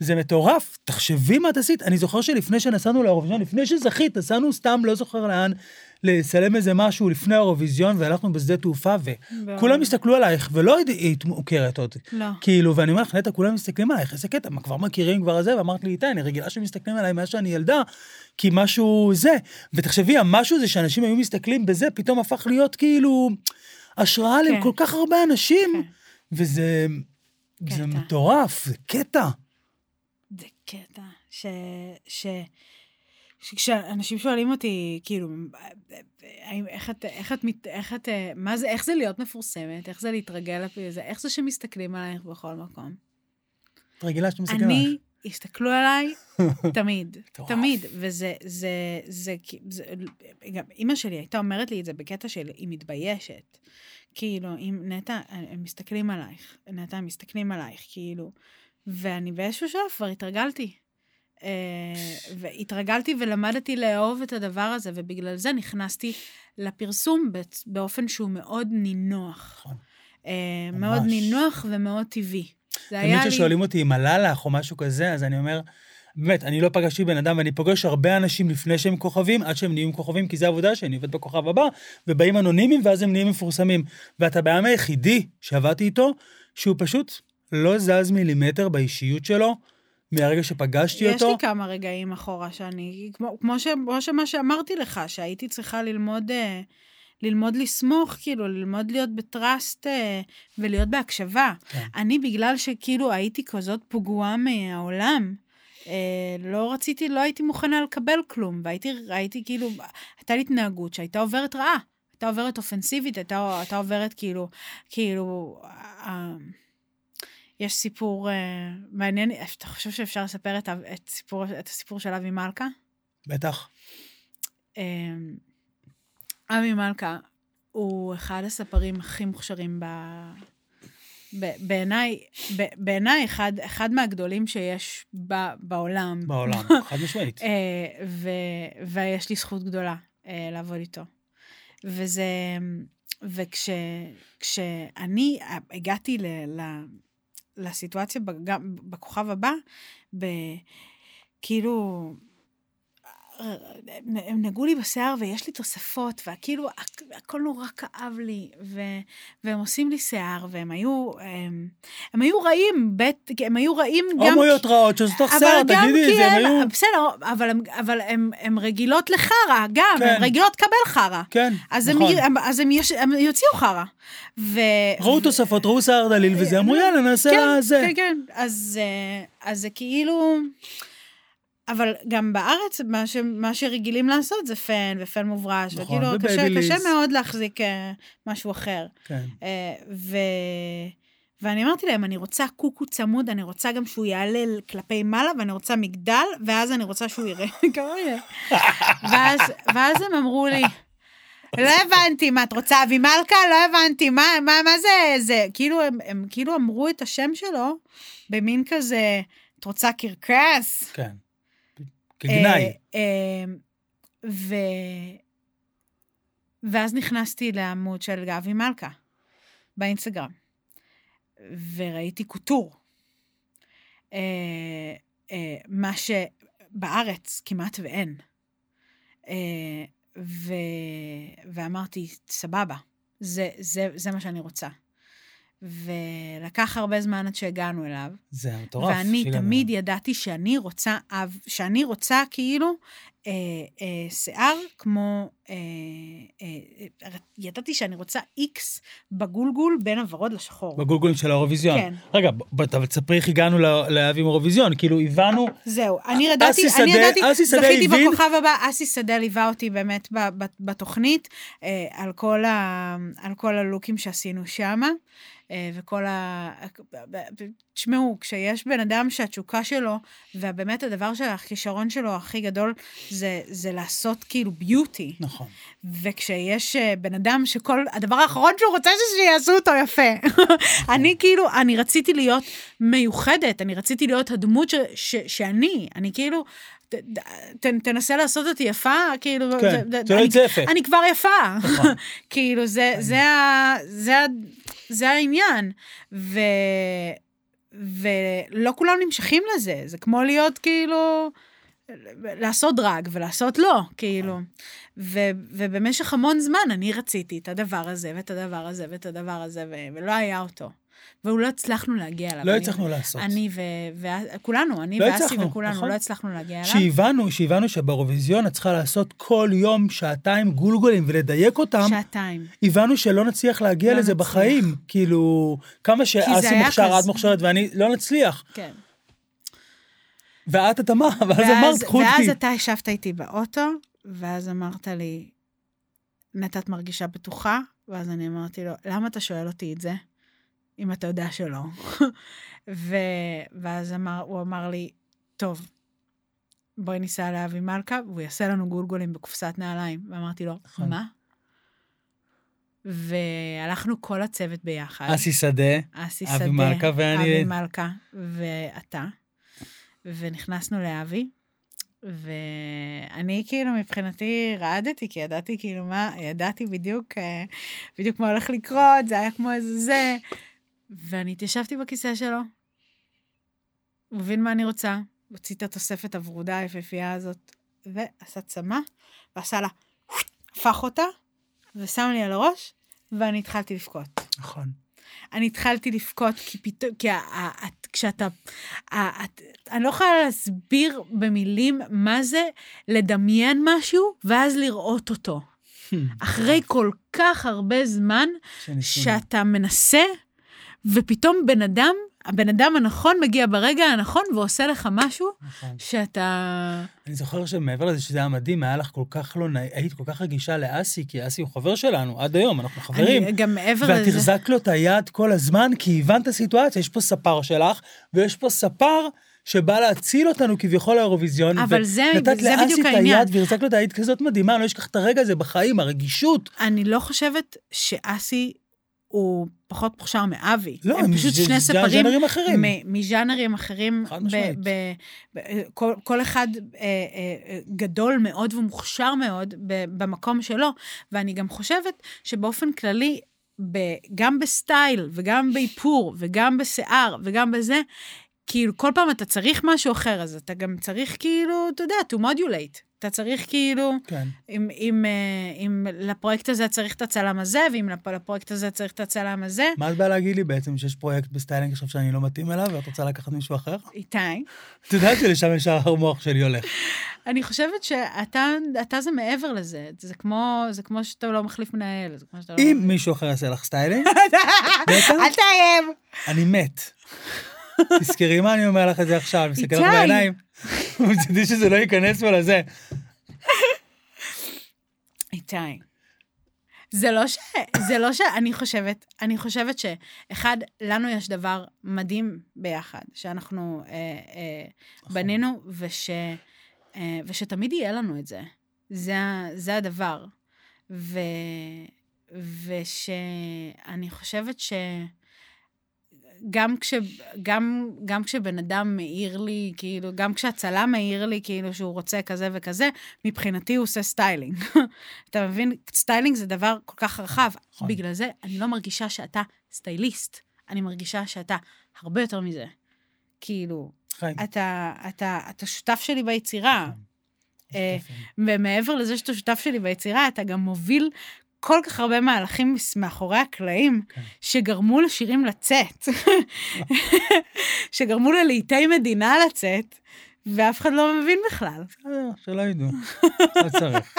זה מטורף. תחשבי מה את עשית. אני זוכר שלפני שנסענו לאירוויזיון, לפני שזכית, נסענו סתם, לא זוכר לאן, לצלם איזה משהו לפני האירוויזיון, והלכנו בשדה תעופה, וכולם הסתכלו עלייך, ולא היית מוכרת עוד. לא. כאילו, ואני אומר לך, נטע, כולם מסתכלים עלייך, איזה קטע, מה, כבר מכירים כבר זה, ואמרת לי, איתי, אני רגילה שמסתכלים עליי מאז שאני ילדה, כי משהו זה. ותחשבי, המשהו הזה שאנשים היו מסתכלים בזה, פתאום הפך להיות כאילו השראה כן. לכל כך הרבה אנשים, כן. וזה זה. מטורף, זה קטע. זה קטע, ש... ש... שכשאנשים שואלים אותי, כאילו, האם- איך את, איך את, איך את, מה זה, איך זה להיות מפורסמת, איך זה להתרגל לזה, איך זה שמסתכלים עלייך בכל מקום. את רגילה שאתם מסתכלים עלייך. אני, הסתכלו עליי תמיד. תמיד, וזה, זה, זה, זה, זה, גם אימא שלי הייתה אומרת לי את זה בקטע של היא מתביישת. כאילו, אם נטע, הם מסתכלים עלייך, נטע, הם מסתכלים עלייך, כאילו, ואני באיזשהו שלב כבר התרגלתי. אה, והתרגלתי ולמדתי לאהוב את הדבר הזה, ובגלל זה נכנסתי לפרסום באופן שהוא מאוד נינוח. נכון. אה. מאוד נינוח ומאוד טבעי. זה היה תמיד לי... כששואלים אותי אם עלה לך או משהו כזה, אז אני אומר, באמת, אני לא פגשתי בן אדם, ואני פוגש הרבה אנשים לפני שהם כוכבים, עד שהם נהיים כוכבים, כי זו העבודה שלי, אני עובד בכוכב הבא, ובאים אנונימיים, ואז הם נהיים מפורסמים. ואתה בעם היחידי שעבדתי איתו, שהוא פשוט לא זז מילימטר באישיות שלו, מהרגע שפגשתי יש אותו. לי כמה רגעים אחורה שאני, כמו, כמו, ש, כמו שמה שאמרתי לך, שהייתי צריכה ללמוד, אה, ללמוד לסמוך, כאילו, ללמוד להיות בטראסט אה, ולהיות בהקשבה. כן. אני, בגלל שכאילו הייתי כזאת פגועה מהעולם, אה, לא רציתי, לא הייתי מוכנה לקבל כלום, והייתי, הייתי כאילו, הייתה לי התנהגות שהייתה עוברת רעה. הייתה עוברת אופנסיבית, הייתה, הייתה עוברת כאילו, כאילו, אה, יש סיפור אה, מעניין, אתה חושב שאפשר לספר את, את, סיפור, את הסיפור של אבי מלכה? בטח. אה, אבי מלכה הוא אחד הספרים הכי מוכשרים ב... בעיניי, בעיניי אחד, אחד מהגדולים שיש ב, בעולם. בעולם, חד משמעית. אה, ו- ויש לי זכות גדולה אה, לעבוד איתו. וזה, וכשאני הגעתי ל, ל, לסיטואציה בג- בכוכב הבא, ב, כאילו, הם נגעו לי בשיער ויש לי תוספות, וכאילו הכ- הכל נורא כאב לי, ו, והם עושים לי שיער, והם היו, הם, הם היו רעים, בית, הם היו רעים גם... הומואיות רעות שעושות לך אבל שיער, תגידי את זה, הם היו... בסדר, אבל, אבל הם, הם רגילות לחרא, גם, כן. הן רגילות לקבל חרא. כן, אז, נכון. הם, אז הם, יש, הם יוציאו חרא. ו... ראו תוספות, ראו שיער דליל וזה, אמרו יאללה, נעשה כן, זה. כן, כן. אז, אה, אז זה כאילו... אבל גם בארץ, מה, ש, מה שרגילים לעשות זה פן ופן מוברש, נכון, וכאילו קשה. קשה מאוד להחזיק אה, משהו אחר. כן. אה, ו... ואני אמרתי להם, אני רוצה קוקו צמוד, אני רוצה גם שהוא יעלה כלפי מעלה, ואני רוצה מגדל, ואז אני רוצה שהוא יראה. כמה יהיה? ואז, ואז הם אמרו לי, לא הבנתי, מה, את רוצה אבי מלכה? לא הבנתי, מה, מה, מה זה, זה, כאילו, הם, הם כאילו אמרו את השם שלו במין כזה, את רוצה קרקס? כן. כגנאי. אה, אה, ו... ואז נכנסתי לעמוד של גבי מלכה באינסטגרם, וראיתי קוטור. אה, אה, מה שבארץ כמעט ואין. אה, ו... ואמרתי, סבבה, זה, זה, זה מה שאני רוצה. ולקח הרבה זמן עד שהגענו אליו. זה מטורף. ואני תמיד אליו. ידעתי שאני רוצה אב, שאני רוצה כאילו אה, אה, שיער כמו, אה, אה, אה, ידעתי שאני רוצה איקס בגולגול בין הוורוד לשחור. בגולגולים של האירוויזיון. כן. רגע, אבל תספרי איך הגענו ל- לאביב אירוויזיון, כאילו הבנו, זהו, אני ידעתי, אני ידעתי, זכיתי הבין- בכוכב הבא, אסי שדה ליווה אותי באמת בתוכנית, אה, על כל ה- על כל הלוקים שעשינו שמה, אה, וכל ה... תשמעו, כשיש בן אדם שהתשוקה שלו, ובאמת הדבר של הכישרון שלו הכי גדול, זה, זה לעשות כאילו ביוטי. נכון. וכשיש אה, בן אדם שכל, הדבר האחרון שהוא רוצה זה שיעשו אותו יפה. אני כאילו, אני רציתי להיות מיוחדת, אני רציתי להיות הדמות ש, ש, שאני, אני כאילו, ת, ת, תנסה לעשות אותי יפה, כאילו, כן, זה- שלא אני- יצא יפה. אני כבר יפה. נכון. כאילו, זה, זה, זה, זה העניין. ו, ולא כולם נמשכים לזה, זה כמו להיות כאילו... לעשות דרג ולעשות לא, כאילו. ו, ובמשך המון זמן אני רציתי את הדבר הזה, ואת הדבר הזה, ואת הדבר הזה, ולא היה אותו. ולא הצלחנו להגיע אליו. לא הצלחנו לעשות. אני ו... וכולנו, אני לא ואסי וכולנו, נכון. לא הצלחנו להגיע אליו. שהבנו, שהבנו שבאירוויזיון את צריכה לעשות כל יום שעתיים גולגולים ולדייק אותם, שעתיים. הבנו שלא נצליח להגיע לא לזה נצליח. בחיים. כאילו, כמה שאסי מוכשר. את מוכשרת ואני, לא נצליח. כן. ואת, את אמרת, ואז אמרת, קחו ואז אותי. אתה ישבת איתי באוטו, ואז אמרת לי, נטע, את מרגישה בטוחה? ואז אני אמרתי לו, למה אתה שואל אותי את זה, אם אתה יודע שלא? ו... ואז אמר, הוא אמר לי, טוב, בואי ניסע לאבי מלכה, והוא יעשה לנו גולגולים בקופסת נעליים. ואמרתי לו, נכון. מה? והלכנו כל הצוות ביחד. אסי שדה, אסי אבי שדה, מלכה ואני- אבי מלכה ואתה. ונכנסנו לאבי, ואני כאילו מבחינתי רעדתי, כי ידעתי כאילו מה, ידעתי בדיוק, אה, בדיוק מה הולך לקרות, זה היה כמו איזה זה. ואני התיישבתי בכיסא שלו, הוא הבין מה אני רוצה, הוציא את התוספת הוורודה היפהפייה הזאת, ועשה צמא, ועשה לה, הפך אותה, ושם לי על הראש, ואני התחלתי לבכות. נכון. אני התחלתי לבכות, כי פתאום, כי את- כשאתה, את- אני לא יכולה להסביר במילים מה זה לדמיין משהו, ואז לראות אותו. אחרי כל כך הרבה זמן. שאתה מנסה, ופתאום בן אדם, הבן אדם הנכון מגיע ברגע הנכון ועושה לך משהו נכון. שאתה... אני זוכר שמעבר לזה שזה היה מדהים, היה לך כל כך לא נעים, היית כל כך רגישה לאסי, כי אסי הוא חבר שלנו, עד היום, אנחנו חברים. אני גם מעבר ואת לזה... החזקת לו את היד כל הזמן, כי הבנת את הסיטואציה, יש פה ספר שלך, ויש פה ספר שבא להציל אותנו כביכול לאירוויזיון. אבל זה- ונתת זה לאסי בדיוק את העניין. היד והחזקת לו את היד כזאת מדהימה, אני לא אשכח את הרגע הזה בחיים, הרגישות. אני לא חושבת שאסי הוא פחות מוכשר מאבי. לא, הם פשוט זה- שני ספרים ז'אנרים אחרים. מז'אנרים אחרים. חד משמעית. כל- כל אחד אה, אה, גדול מאוד ומוכשר מאוד במקום שלו, ואני גם חושבת שבאופן כללי, ב- גם בסטייל וגם באיפור וגם בשיער וגם בזה, כאילו כל פעם אתה צריך משהו אחר, אז אתה גם צריך כאילו, אתה יודע, to modulate. אתה צריך כאילו... כן. אם, אם, אה, אם לפרויקט הזה צריך את הצלם הזה, ואם לפ- לפרויקט הזה צריך את הצלם הזה, מה את באה להגיד לי בעצם, שיש פרויקט בסטיילינג עכשיו שאני לא מתאים אליו, ואת רוצה לקחת מישהו אחר? איתי, את יודעת שלשם ישר המוח שלי הולך. אני חושבת שאתה אתה זה מעבר לזה. זה כמו, זה כמו שאתה לא מחליף מנהל. זה כמו שאתה לא... אם מישהו אחר יעשה לך סטיילינג, אל תאיים. אני מת. תזכרי מה אני אומר לך את זה עכשיו, אני מסתכל לך. בעיניים. מצדי שזה לא ייכנס פה לזה. איתי. זה לא ש... זה לא ש... אני חושבת, אני חושבת שאחד, לנו יש דבר מדהים ביחד, שאנחנו אה, אה, נכון. בנינו, וש, אה, ושתמיד יהיה לנו את זה. זה, זה הדבר. ו, ושאני חושבת ש... גם, כש, גם, גם כשבן אדם מעיר לי, כאילו, גם כשהצלם מעיר לי, כאילו, שהוא רוצה כזה וכזה, מבחינתי הוא עושה סטיילינג. אתה מבין? סטיילינג זה דבר כל כך רחב. נכון. בגלל זה אני לא מרגישה שאתה סטייליסט, אני מרגישה שאתה הרבה יותר מזה. כאילו, חיים. אתה, אתה, אתה שותף שלי ביצירה, נכון. אה, ומעבר לזה שאתה שותף שלי ביצירה, אתה גם מוביל כל כך הרבה מהלכים מאחורי הקלעים, כן. שגרמו לשירים לצאת, שגרמו ללעיתי מדינה לצאת, ואף אחד לא מבין בכלל. בסדר, שלא ידעו. לא צריך.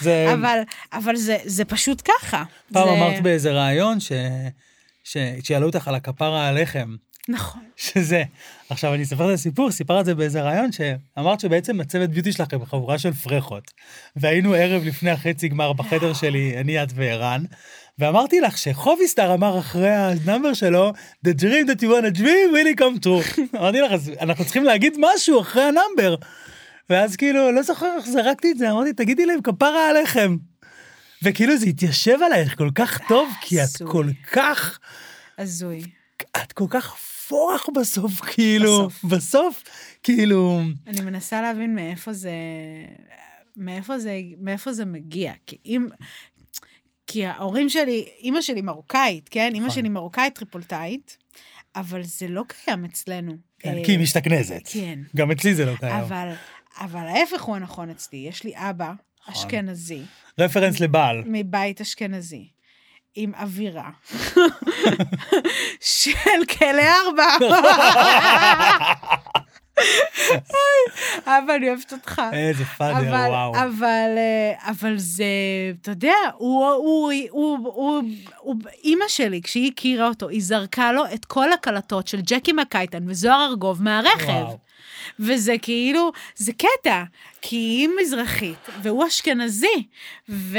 זה... אבל, אבל זה, זה פשוט ככה. פעם זה... אמרת באיזה ראיון ש... ש... ששאלו אותך על הכפרה עליכם, נכון. שזה... עכשיו אני אספר את הסיפור, סיפרת את זה באיזה ראיון, שאמרת שבעצם הצוות beauty שלכם חבורה של פרחות. והיינו ערב לפני החצי גמר בחדר שלי, אני, את וערן, ואמרתי לך שחובי סטאר אמר אחרי ה number שלו, The dream that you want to dream really come true. אמרתי לך, אז אנחנו צריכים להגיד משהו אחרי ה number. ואז כאילו, לא זוכר איך זרקתי את זה, אמרתי, תגידי להם כפרה עליכם. וכאילו זה התיישב עלייך כל כך טוב, כי את. כל כך, הזוי. את כל כך פורח בסוף, כאילו, בסוף. בסוף, כאילו, אני מנסה להבין מאיפה זה, מאיפה זה, מאיפה זה מגיע. כי אם, כי ההורים שלי, אימא שלי מרוקאית, כן? אימא נכון. שלי מרוקאית טריפולטאית, אבל זה לא קיים אצלנו. כן, אה, כי היא משתכנזת. כן. גם אצלי זה לא קיים. אבל, אבל ההפך הוא הנכון אצלי. יש לי אבא נכון. אשכנזי, רפרנס לבעל. מבית אשכנזי, עם אווירה של כלא ארבע. אבא, אני אוהבת אותך. איזה פאדר, אבל, וואו. אבל, אה, אבל זה, אתה יודע, הוא, הוא, הוא, הוא, הוא, אימא שלי, כשהיא הכירה אותו, היא זרקה לו את כל הקלטות של ג'קי מקייטן וזוהר ארגוב מהרכב. וואו. וזה כאילו, זה קטע, כי היא מזרחית, והוא אשכנזי, ו,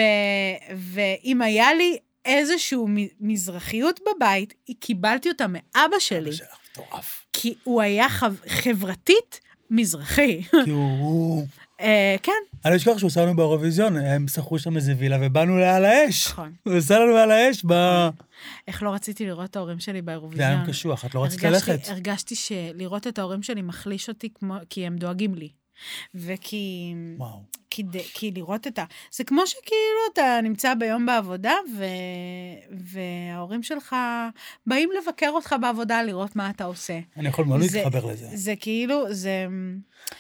ואם היה לי איזושהי מזרחיות בבית, קיבלתי אותה מאבא שלי, שלך מטורף. כי הוא היה חב, חברתית מזרחי. כי הוא-. אה, כן, אני לא אשכח שהוא עשה לנו באירוויזיון, הם שכרו שם איזה וילה ובאנו על האש. נכון. הוא עשה לנו על האש ב... איך לא רציתי לראות את ההורים שלי זה היה באירוויזיון. קשוח, את לא רצית ללכת. הרגשתי שלראות את ההורים שלי מחליש אותי כי הם דואגים לי. וכי וואו. כי, ד- כי לראות את ה... זה כמו שכאילו אתה נמצא ביום בעבודה, ו... וההורים שלך באים לבקר אותך בעבודה, לראות מה אתה עושה. אני יכול מאוד זה- להתחבר לזה. זה כאילו, זה...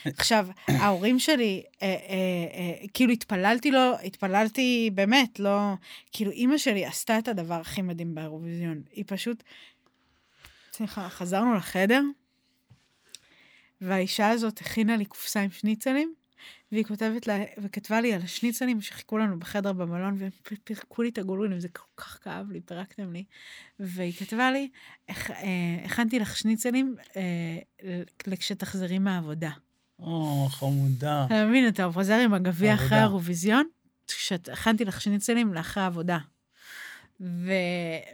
עכשיו, ההורים שלי, אה, אה, אה, כאילו התפללתי לו, התפללתי באמת, לא... כאילו, אימא שלי עשתה את הדבר הכי מדהים באירוויזיון. היא פשוט... סליחה, חזרנו לחדר, והאישה הזאת הכינה לי קופסה עם שניצלים, והיא כותבת לה, וכתבה לי על השניצלים שחיכו לנו בחדר במלון, והם פירקו לי את הגולגולים, זה כל כך כאב לי, פירקתם לי. והיא כתבה לי, "הכ- אה, הכנתי לך שניצלים אה, כשתחזרי מהעבודה. או, חמודה. אתה מבין, אתה חוזר עם הגביע אחרי. האירוויזיון, הכנתי לך שניצלים לאחרי העבודה. ו...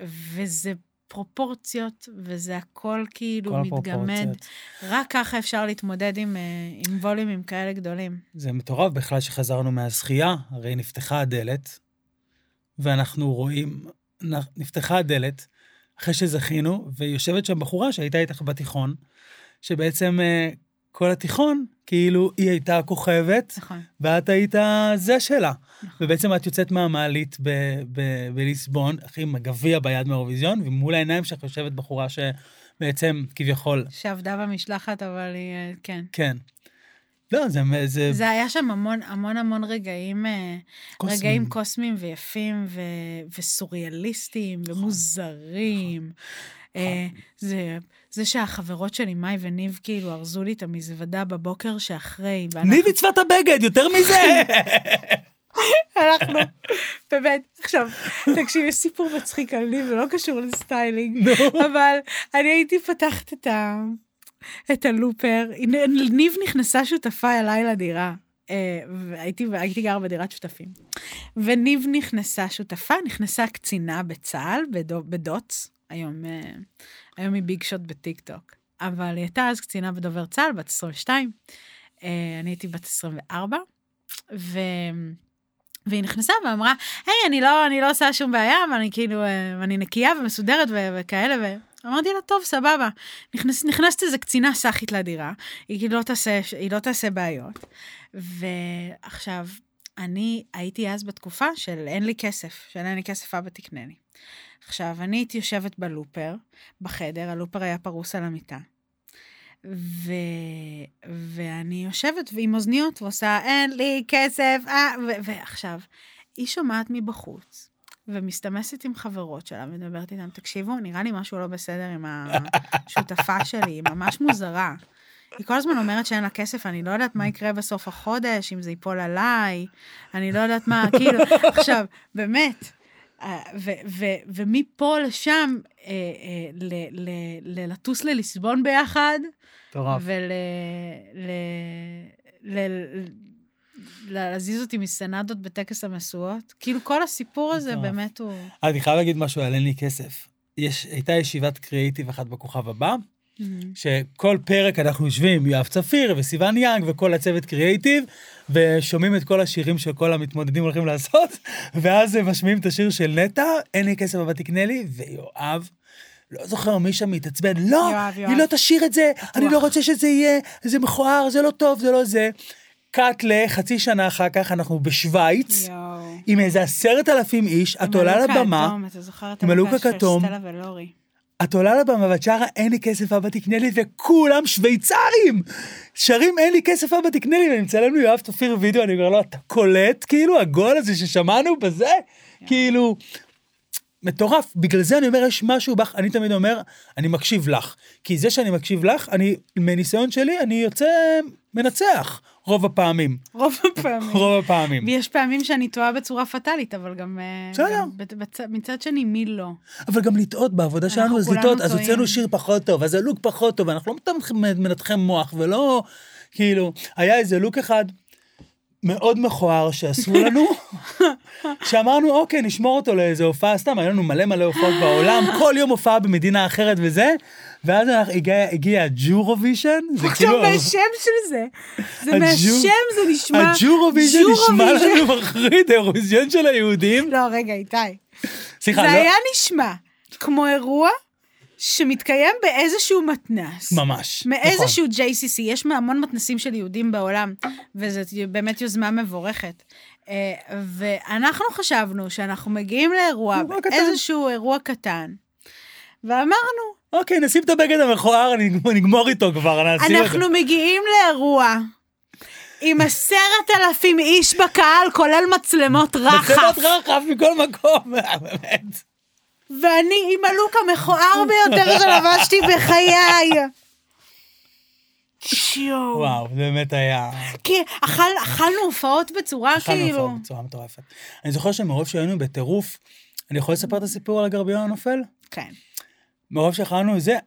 וזה פרופורציות, וזה הכל כאילו כל מתגמד. רק ככה אפשר להתמודד עם, אה, עם ווליומים כאלה גדולים. זה מטורף בכלל שחזרנו מהזכייה, הרי נפתחה הדלת, ואנחנו רואים, נפתחה הדלת, אחרי שזכינו, ויושבת שם בחורה שהייתה איתך בתיכון, שבעצם אה, כל התיכון, כאילו היא הייתה הכוכבת, נכון. ואת היית זה שלה. ובעצם את יוצאת מהמעלית ב- ב- בליסבון, אחי, עם הגביע ביד מהאירוויזיון, ומול העיניים שלך יושבת בחורה שבעצם, כביכול, שעבדה במשלחת, אבל היא, אה, כן. כן. לא, זה... זה, זה היה שם המון המון המון רגעים, אה, קוסמים. רגעים קוסמיים ויפים ו- וסוריאליסטיים ומוזרים. אה, זה, זה שהחברות שלי, מאי וניב, כאילו ארזו לי את המזוודה בבוקר שאחרי. ואנחנו- ניב עיצבה את הבגד, יותר מזה! אנחנו, באמת, עכשיו, תקשיב, יש סיפור מצחיק על ניב, זה לא קשור לסטיילינג, אבל אני הייתי פתחת את, ה, את הלופר, ניב נכנסה שותפה אליי לדירה. אה, והייתי, הייתי גרה בדירת שותפים. וניב נכנסה שותפה, נכנסה קצינה בצה"ל, בדו, בדוץ, היום, אה, היום היא ביג שוט בטיקטוק. אבל היא הייתה אז קצינה בדובר צה"ל, בת 22. אה, אני הייתי בת 24, ו... והיא נכנסה ואמרה, היי, אני לא, אני לא עושה שום בעיה, ואני כאילו, אה, אני נקייה ומסודרת ו- וכאלה, ואמרתי לה, טוב, סבבה. נכנס, נכנסת איזה קצינה סאחית לדירה, היא כאילו לא תעשה, היא לא תעשה בעיות. ועכשיו, אני הייתי אז בתקופה של אין לי כסף, של אין לי כסף, אבא תקנה לי. עכשיו, אני הייתי יושבת בלופר, בחדר, הלופר היה פרוס על המיטה. ו... ואני יושבת עם אוזניות ועושה, אין לי כסף, אה, ו... ועכשיו, היא שומעת מבחוץ, ומסתמסת עם חברות שלה, ומדברת איתן, תקשיבו, נראה לי משהו לא בסדר עם השותפה שלי, היא ממש מוזרה. היא כל הזמן אומרת שאין לה כסף, אני לא יודעת מה יקרה בסוף החודש, אם זה ייפול עליי, אני לא יודעת מה, כאילו, עכשיו, באמת, ומפה לשם, אה, אה, לטוס לליסבון ביחד, מטורף. ולהזיז אותי מסנדות בטקס המשואות. כאילו, כל הסיפור הזה. באמת הוא... אני חייב להגיד משהו על אין לי כסף. יש, הייתה ישיבת קריאיטיב אחת בכוכב הבא, שכל פרק אנחנו יושבים, יואב צפיר וסיון יאנג וכל הצוות קריאיטיב, ושומעים את כל השירים שכל המתמודדים הולכים לעשות, ואז הם משמיעים את השיר של נטע, אין לי כסף אבל תקנה לי, ויואב, לא זוכר מי שם מתעצבן, לא, יואב, יואב. היא לא תשאיר את זה, אני לא בטוח. רוצה שזה יהיה, זה מכוער, זה לא טוב, זה לא זה. קאט לחצי שנה אחר כך, אנחנו בשוויץ, יואו. עם איזה עשרת אלפים איש, את עולה לבמה, האדום, אתה זוכר את עם הלוק הכתום. את עולה לבמה ואת שרה אין לי כסף אבא תקנה לי וכולם שוויצרים! שרים אין לי כסף אבא תקנה לי ואני מצלם לי יואב תופיר וידאו אני אומר לו אתה קולט כאילו הגול הזה ששמענו בזה? כאילו מטורף. בגלל זה אני אומר יש משהו בך אני תמיד אומר אני מקשיב לך כי זה שאני מקשיב לך אני מניסיון שלי אני יוצא מנצח רוב הפעמים רוב הפעמים. רוב הפעמים ויש פעמים שאני טועה בצורה פטאלית, אבל גם... אה, בסדר. מצד שני, מי לא? אבל גם לטעות בעבודה שלנו, אז לטעות, אז. הוצאנו שיר פחות טוב, אז הלוק פחות טוב, אנחנו לא מנתחי מוח, ולא, כאילו, היה איזה לוק אחד מאוד מכוער שעשו לנו, שאמרנו, אוקיי, נשמור אותו לאיזה הופעה, סתם, היה לנו מלא מלא הופעות בעולם, כל יום הופעה במדינה אחרת וזה, ואז הגיע, הגיע ה Jewrovision, זה כאילו... עכשיו מהשם של זה. זה מהשם זה נשמע... ה Jewrovision נשמע. לנו מחריד, האירוויזיון של היהודים. לא, רגע, איתי. סליחה, זה לא, היה נשמע כמו אירוע שמתקיים באיזשהו מתנ"ס. ממש. נכון. מאיזשהו JCC, יש המון מתנסים של יהודים בעולם, וזאת באמת יוזמה מבורכת. אה, ואנחנו חשבנו שאנחנו מגיעים לאירוע, אירוע קטן. איזשהו אירוע קטן, ואמרנו, אוקיי, נשים את הבגד המכוער, נגמור- איתו כבר. אנחנו מגיעים לאירוע עם עשרת אלפים איש בקהל, כולל מצלמות רחף, מצלמות רחב מכל מקום, באמת. ואני עם הלוק המכוער ביותר שלבשתי בחיי. שיו. וואו, זה באמת היה... כי אכל, אכלנו הופעות בצורה אכלנו כאילו... הופעות בצורה מטורפת. אני זוכר שמרוב שהיינו בטירוף, אני יכול לספר את הסיפור על הגרביון הנופל? כן. מרוב שאכלנו זה,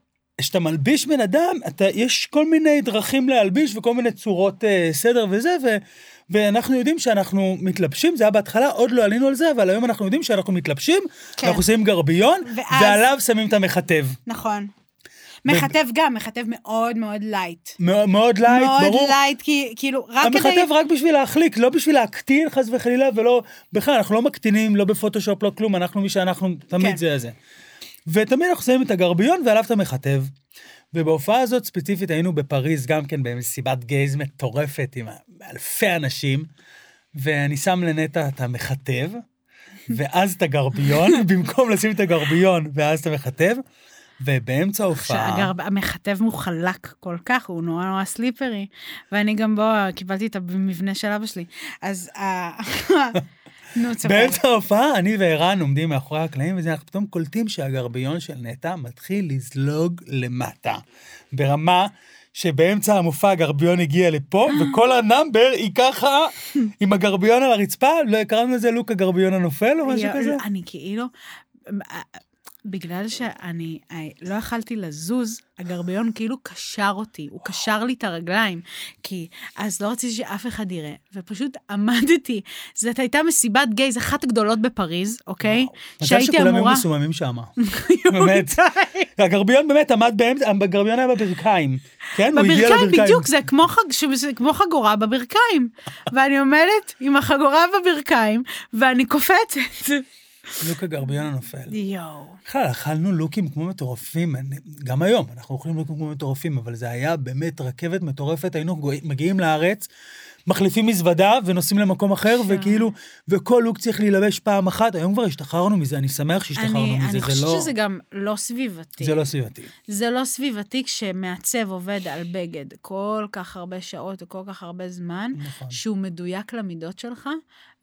כשאתה מלביש בן אדם, אתה, יש כל מיני דרכים להלביש וכל מיני צורות אה, סדר וזה, ו, ואנחנו יודעים שאנחנו מתלבשים, זה היה בהתחלה, עוד לא עלינו על זה, אבל היום אנחנו יודעים שאנחנו מתלבשים, כן. אנחנו שמים גרביון, ואז- ועליו שמים את המחטב. נכון. מחטב גם, מחטב מאוד מאוד light. מאוד, מאוד light, מאוד ברור. light, כי כאילו, רק כדי... המחטב רק בשביל להחליק, לא בשביל להקטין חס וחלילה, ולא, בכלל, אנחנו לא מקטינים, לא בפוטושופ, לא כלום, אנחנו מי שאנחנו, תמיד כן. זה זה. ותמיד אנחנו שמים את הגרביון ועליו את המחטב. ובהופעה הזאת ספציפית היינו בפריז גם כן במסיבת גייז מטורפת עם אלפי אנשים, ואני שם לנטע את המכתב, ואז את הגרביון, במקום לשים את הגרביון ואז את המכתב, ובאמצע ההופעה... שאגב, המכתב הוא חלק כל כך, הוא נורא נורא סליפרי, ואני גם בו קיבלתי את המבנה של אבא שלי. אז. באמצע ההופעה, אני וערן עומדים מאחורי הקלעים, וזה אנחנו פתאום קולטים שהגרביון של נטע מתחיל לזלוג למטה. ברמה שבאמצע המופע הגרביון הגיע לפה, וכל ה number היא ככה, עם הגרביון על הרצפה, לא קראנו לזה לוק הגרביון הנופל או משהו כזה? אני כאילו, בגלל שאני אה, לא יכלתי לזוז, הגרביון כאילו קשר אותי, הוא קשר לי את הרגליים, כי אז לא רציתי שאף אחד יראה, ופשוט עמדתי. זאת הייתה מסיבת גייז אחת הגדולות בפריז, אוקיי? מזל שכולם היו מסוממים שם. באמת. הגרביון באמת עמד באמצע, הגרביון היה בברכיים. כן? הוא הגיע בברכיים, לברכיים. בדיוק, זה כמו, חג, שזה כמו חגורה בברכיים. ואני עומדת עם החגורה בברכיים, ואני קופצת. לוק הגרביון הנופל. יואו. בכלל, אכלנו לוקים כמו מטורפים, אני- גם היום, אנחנו אוכלים לוקים כמו מטורפים, אבל זה היה באמת רכבת מטורפת, היינו מגיעים לארץ, מחליפים מזוודה ונוסעים למקום אחר, וכאילו, וכל לוק צריך להילבש פעם אחת, היום כבר השתחררנו מזה, אני שמח שהשתחררנו אני, מזה, אני זה חושבת לא... שזה גם לא סביבתי. זה לא סביבתי. זה לא סביבתי כשמעצב עובד על בגד כל כך הרבה שעות וכל כך הרבה זמן, נכון. שהוא מדויק למידות שלך,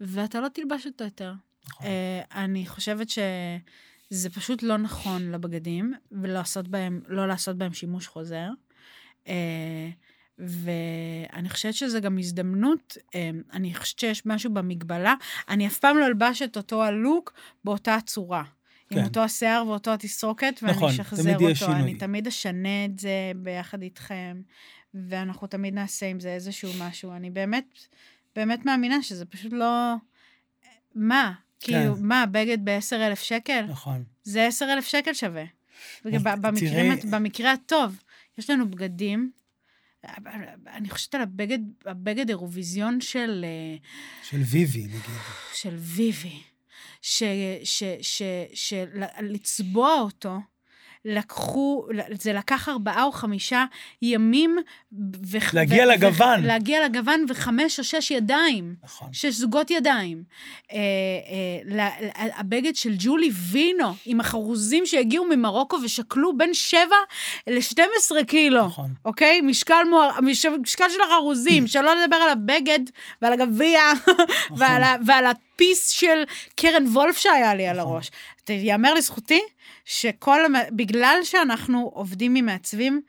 ואתה לא תלבש אותו יותר. נכון. אה, אני חושבת שזה פשוט לא נכון לבגדים, ולעשות בהם, לא לעשות בהם שימוש חוזר. אה, ואני חושבת שזה גם הזדמנות, אה, אני חושבת שיש משהו במגבלה, אני אף פעם לא אלבש את אותו הלוק באותה צורה. עם כן. אותו השיער ואותו התסרוקת, ואני נכון, אשחזר אותו. שינוי. אני תמיד אשנה את זה ביחד איתכם, ואנחנו תמיד נעשה עם זה איזשהו משהו. אני באמת, באמת מאמינה שזה פשוט לא... מה? כאילו, מה, בגד ב-10,000 שקל? נכון. זה 10,000 שקל שווה. במקרים, תראי- במקרה הטוב, יש לנו בגדים, אני חושבת על הבגד, הבגד אירוויזיון של, אה, של ויבי, נגיד. של ויבי, ש, ש, ש, של- לצבוע אותו, לקחו, זה לקח ארבעה או חמישה ימים. ו- להגיע ו- לגוון. ו- להגיע לגוון וחמש או שש ידיים. נכון. שש זוגות ידיים. אה, אה, הבגד של ג'ולי וינו, עם החרוזים שהגיעו ממרוקו ושקלו בין 7 ל-12 קילו. נכון. אוקיי? משקל, מואר, מש- משקל של החרוזים, שלא לדבר על הבגד ועל הגביע ועל, ה- ועל הפיס של קרן וולף שהיה לי על נכון. הראש. ת- יאמר לזכותי שכל, בגלל שאנחנו עובדים עם מעצבים,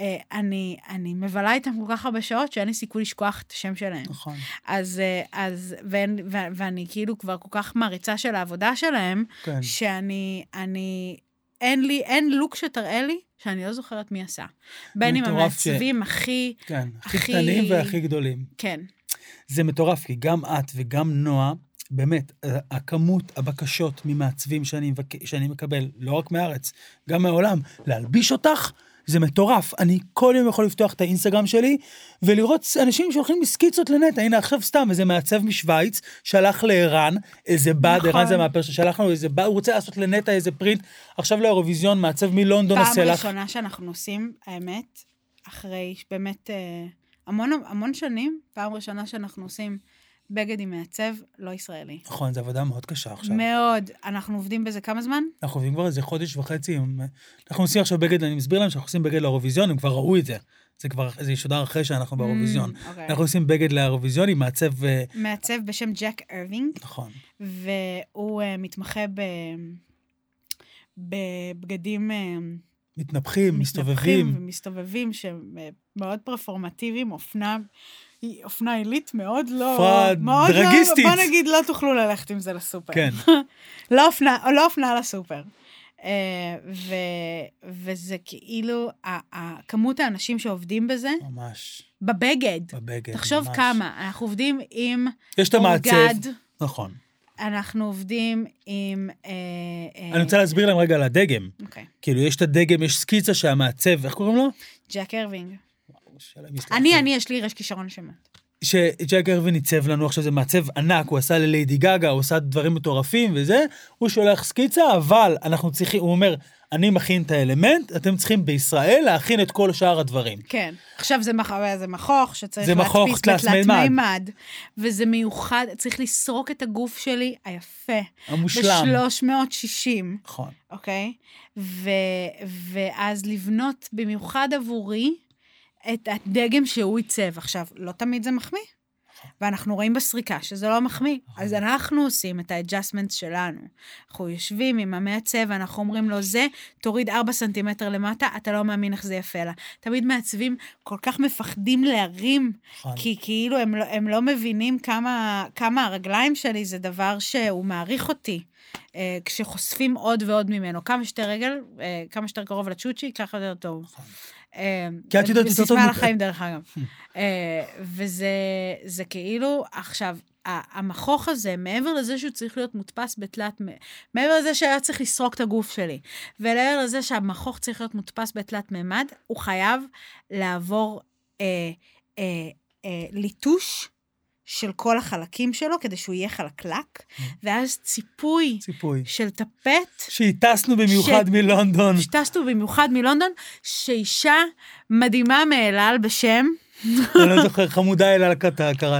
אה, אני, אני מבלה איתם כל כך הרבה שעות שאין לי סיכוי לשכוח את השם שלהם. נכון. אז, אה, אז ואין, ו, ואני כאילו כבר כל כך מעריצה של העבודה שלהם, כן. שאני, אני, אין לי, אין לוק שתראה לי שאני לא זוכרת מי עשה. בין אם מטורף ש- המעצבים הכי, כן. הכי- קטנים והכי גדולים. כן, זה מטורף, כי גם את וגם נועה, באמת, הכמות הבקשות ממעצבים שאני, מבק... שאני מקבל, לא רק מהארץ, גם מהעולם, להלביש אותך, זה מטורף. אני כל יום יכול לפתוח את האינסטגרם שלי ולראות אנשים שהולכים לי סקיצות לנטע. הנה, עכשיו סתם, איזה מעצב משוויץ שלח לערן איזה בד, נכון. ערן זה המאפר ששלח לנו איזה בד, הוא רוצה לעשות לנטע איזה פרינט, עכשיו לאירוויזיון, מעצב מלונדון פעם עושה לך. ראשונה שאנחנו עושים, האמת, אחרי באמת אה, המון, המון שנים, פעם ראשונה שאנחנו עושים בגד עם מעצב לא ישראלי. נכון, זו עבודה מאוד קשה עכשיו. מאוד. אנחנו עובדים בזה כמה זמן? אנחנו עובדים כבר איזה חודש וחצי, אנחנו עושים עכשיו בגד, אני מסביר להם שאנחנו עושים בגד לאירוויזיון, הם כבר ראו את זה. זה כבר, זה ישודר אחרי שאנחנו באירוויזיון. Mm, אוקיי. אנחנו עושים בגד לאירוויזיון עם מעצב, אה, מעצב בשם ג'ק ארווינג, נכון, והוא אה, מתמחה ב... בבגדים אה, מתנפחים, מתנפחים מסתובבים. ומסתובבים, שהם מאוד פרפורמטיביים, אופנה, היא אופנה עילית מאוד לא... מאוד דרגיסטית. לא, בוא נגיד, לא תוכלו ללכת עם זה לסופר. כן, לא אופנה, לא אופנה לסופר. אה, ו, וזה כאילו, כמות האנשים שעובדים בזה, ממש, בבגד. בבגד, תחשוב ממש. כמה, אנחנו עובדים עם יש את המעצב, נכון. אנחנו עובדים עם... אה, אה, אני רוצה להסביר להם רגע על הדגם. אוקיי, כאילו, יש את הדגם, יש סקיצה שהמעצב, איך קוראים לו? ג'ק ארווינג. יסלח אני. אני, יש לי, יש כישרון לשמות. שג'ק ארווין עיצב לנו, עכשיו זה מעצב ענק, הוא עשה לליידי גגה, הוא עשה דברים מטורפים וזה, הוא שולח סקיצה, אבל אנחנו צריכים, הוא אומר, אני מכין את האלמנט, אתם צריכים בישראל להכין את כל שאר הדברים. כן. עכשיו זה, מח... זה מחוך שצריך זה מחוך להדפיס תלת בתלת מימד. מימד, וזה מיוחד, צריך לסרוק את הגוף שלי היפה. המושלם. ב-360, נכון. אוקיי? ו... ואז לבנות במיוחד עבורי את הדגם שהוא עיצב. עכשיו, לא תמיד זה מחמיא. ואנחנו רואים בסריקה שזה לא מחמיא, אז אנחנו עושים את ה adjustment שלנו. אנחנו יושבים עם המעצב, ואנחנו אומרים לו, זה, תוריד 4 סנטימטר למטה, אתה לא מאמין איך זה יפה לה. תמיד מעצבים כל כך מפחדים להרים, נכון. כי כאילו הם לא, הם לא מבינים כמה, כמה הרגליים שלי זה דבר שהוא מעריך אותי. אה, כשחושפים עוד ועוד ממנו. כמה שיותר רגל, אה, כמה שיותר קרוב לצ'וצ'י, ככה יותר טוב. אה, כי את יודעת יותר טוב וסיסמה מ- לחיים, דרך אגב. אה, וזה זה כאילו, עכשיו, המכוך הזה, מעבר לזה שהוא צריך להיות מודפס בתלת, מעבר לזה שהיה צריך לסרוק את הגוף שלי, ומעבר לזה שהמכוך צריך להיות מודפס בתלת מימד, הוא חייב לעבור אה, אה, אה, ליטוש של כל החלקים שלו, כדי שהוא יהיה חלקלק, ואז ציפוי ציפוי. של טפט, שהטסנו במיוחד ש- מלונדון. שטסנו במיוחד מלונדון, שאישה מדהימה מאלעל בשם, אני לא זוכר, חמודה אלעל קראתי לה.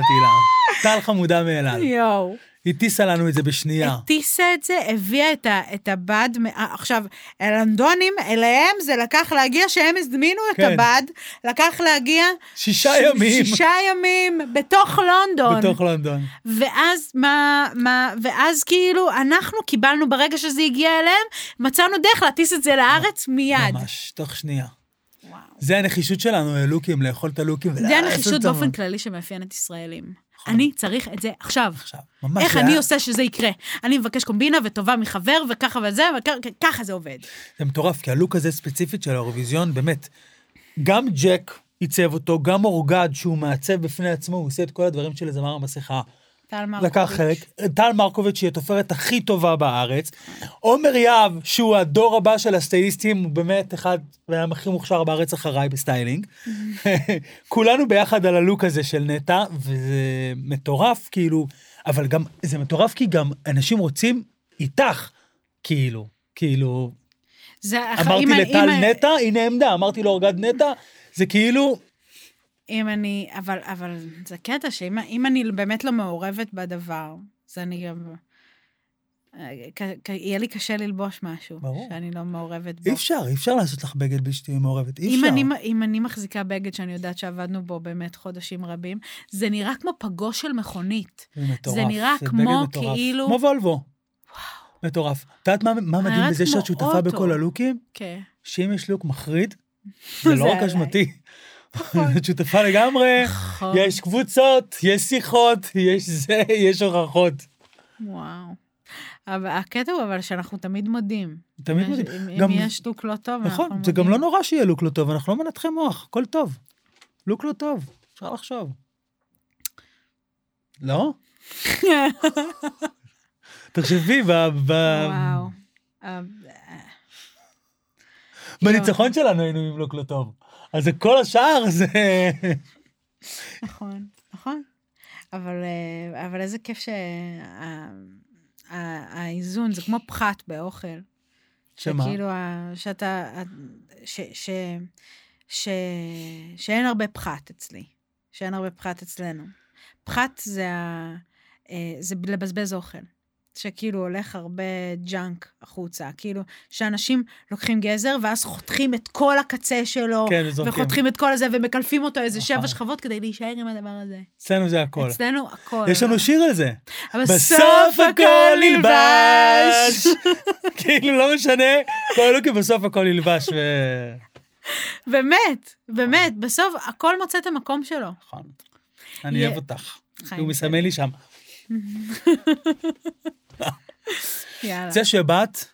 טל חמודה מאלעל. יואו, הטיסה לנו את זה בשנייה. הטיסה את זה, הביאה את, ה, את הבד, אה, עכשיו, הלונדונים, אליהם זה לקח להגיע, שהם הזמינו את כן. הבד, לקח להגיע... שישה ש- ימים. שישה ימים בתוך לונדון. בתוך לונדון. ואז מה, מה, ואז כאילו, אנחנו קיבלנו, ברגע שזה הגיע אליהם, מצאנו דרך להטיס את זה לארץ מיד. ממש, תוך שנייה. וואו. זה הנחישות שלנו, לוקים, לאכול את הלוקים. זה הנחישות. באופן כללי שמאפיין את ישראלים. נכון. אני צריך את זה עכשיו. עכשיו, ממש. איך זה אני היה- עושה שזה יקרה? אני מבקש קומבינה וטובה מחבר וככה וזה, וככה זה עובד. זה מטורף, כי הלוק הזה ספציפית של האירוויזיון, באמת, גם ג'ק עיצב אותו, גם אורגד, שהוא מעצב בפני עצמו, הוא עושה את כל הדברים של זמר המסכה. טל מרקוביץ'. לקח חלק. טל מרקוביץ', שהיא התופרת הכי טובה בארץ. עומר יהב, שהוא הדור הבא של הסטייליסטים, הוא באמת אחד הכי מוכשר בארץ אחריי בסטיילינג. כולנו ביחד על הלוק הזה של נטע, וזה מטורף, כאילו, אבל גם, זה מטורף כי גם אנשים רוצים איתך, כאילו, כאילו, זה... אמרתי לטל נטע, הנה עמדה, אמרתי לו אורגד נטע, זה כאילו, אם אני... אבל, אבל זה קטע שאם אם אני באמת לא מעורבת בדבר, אז אני גם... אה, יהיה לי קשה ללבוש משהו. ברור. שאני לא מעורבת בו. אי אפשר, אי אפשר לעשות לך בגד בלי שתהיי מעורבת, אי אם אפשר. אני, אם אני מחזיקה בגד שאני יודעת שעבדנו בו באמת חודשים רבים, זה נראה כמו פגוש של מכונית. זה מטורף. זה נראה בגד כמו מטורף. כאילו- כמו וולבו. מטורף. את יודעת מה- מה מדהים בזה שאת שותפה אוטו. בכל הלוקים? כן. שאם יש לוק מחריד, זה לא זה רק עליי. אשמתי. את שותפה לגמרי, נכון. יש קבוצות, יש שיחות, יש זה, יש הוכחות. וואו. אבל הקטע הוא אבל שאנחנו תמיד מודים. תמיד מודים. אם, גם- אם יש לוק לא טוב, נכון, אנחנו זה גם לא מודים. נורא שיהיה לוק לא טוב, אנחנו לא מנתחי מוח, הכל טוב. לוק לא טוב, אפשר לחשוב. לא? תחשבי, ב- ב- וואו. בניצחון שלנו היינו עם לוק לא טוב. אז זה כל השאר זה... נכון, נכון. אבל, אה, אבל איזה כיף שהאיזון, זה כמו פחת באוכל. שמה? שכאילו, שאתה, ש, ש, ש, שאין הרבה פחת אצלי. שאין הרבה פחת אצלנו. פחת זה, ה, אה, זה לבזבז אוכל. שכאילו הולך הרבה ג'אנק החוצה. כאילו, שאנשים לוקחים גזר, ואז חותכים את כל הקצה שלו, כן, וזורקים. וחותכים את כל הזה, ומקלפים אותו איזה שבע נכון. שכבות כדי להישאר עם הדבר הזה. אצלנו זה הכל. אצלנו הכל. יש לנו שיר על זה. בסוף הכל ילבש. כאילו, לא משנה, כל הלוקים בסוף הכל ילבש. ו... באמת, באמת, בסוף הכל מוצא את המקום שלו. נכון. אני אוהב אותך. הוא מסמן לי שם. יאללה. זה שבאת,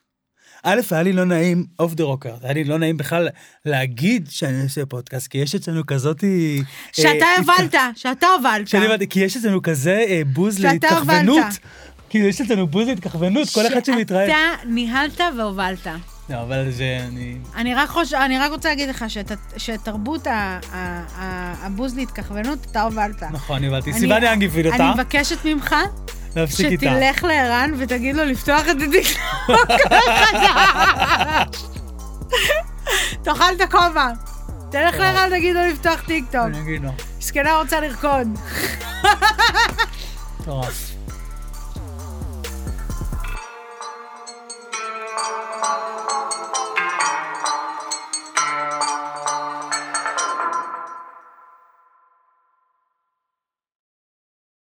א', היה לי לא נעים, off the record, היה לי לא נעים בכלל להגיד שאני עושה פודקאסט, כי יש אצלנו כזאתי... שאתה אה, הובלת, שאתה הובלת. שאני הבנתי, כי יש אצלנו כזה אה, בוז. הובלת. כאילו, יש אצלנו בוז להתכוונות, כל אחד שמתראה. שאתה ניהלת והובלת. לא, אבל זה... אני... אני רק, חוש... אני רק רוצה להגיד לך שאת, שתרבות ה... ה... ה... הבוז ככוונות, אתה הובלת. נכון, הובלתי. סיבה אני אגיביל אותה. אני מבקשת ממך... להפסיק איתה. שתלך לערן ותגיד לו לפתוח את הדיקטוק חדש. תאכל את הכובע. תלך כן. לערן, ותגיד לו לפתוח טיקטוק. אני אגיד לו. זקנה רוצה לרקוד. מטורף. Thank you.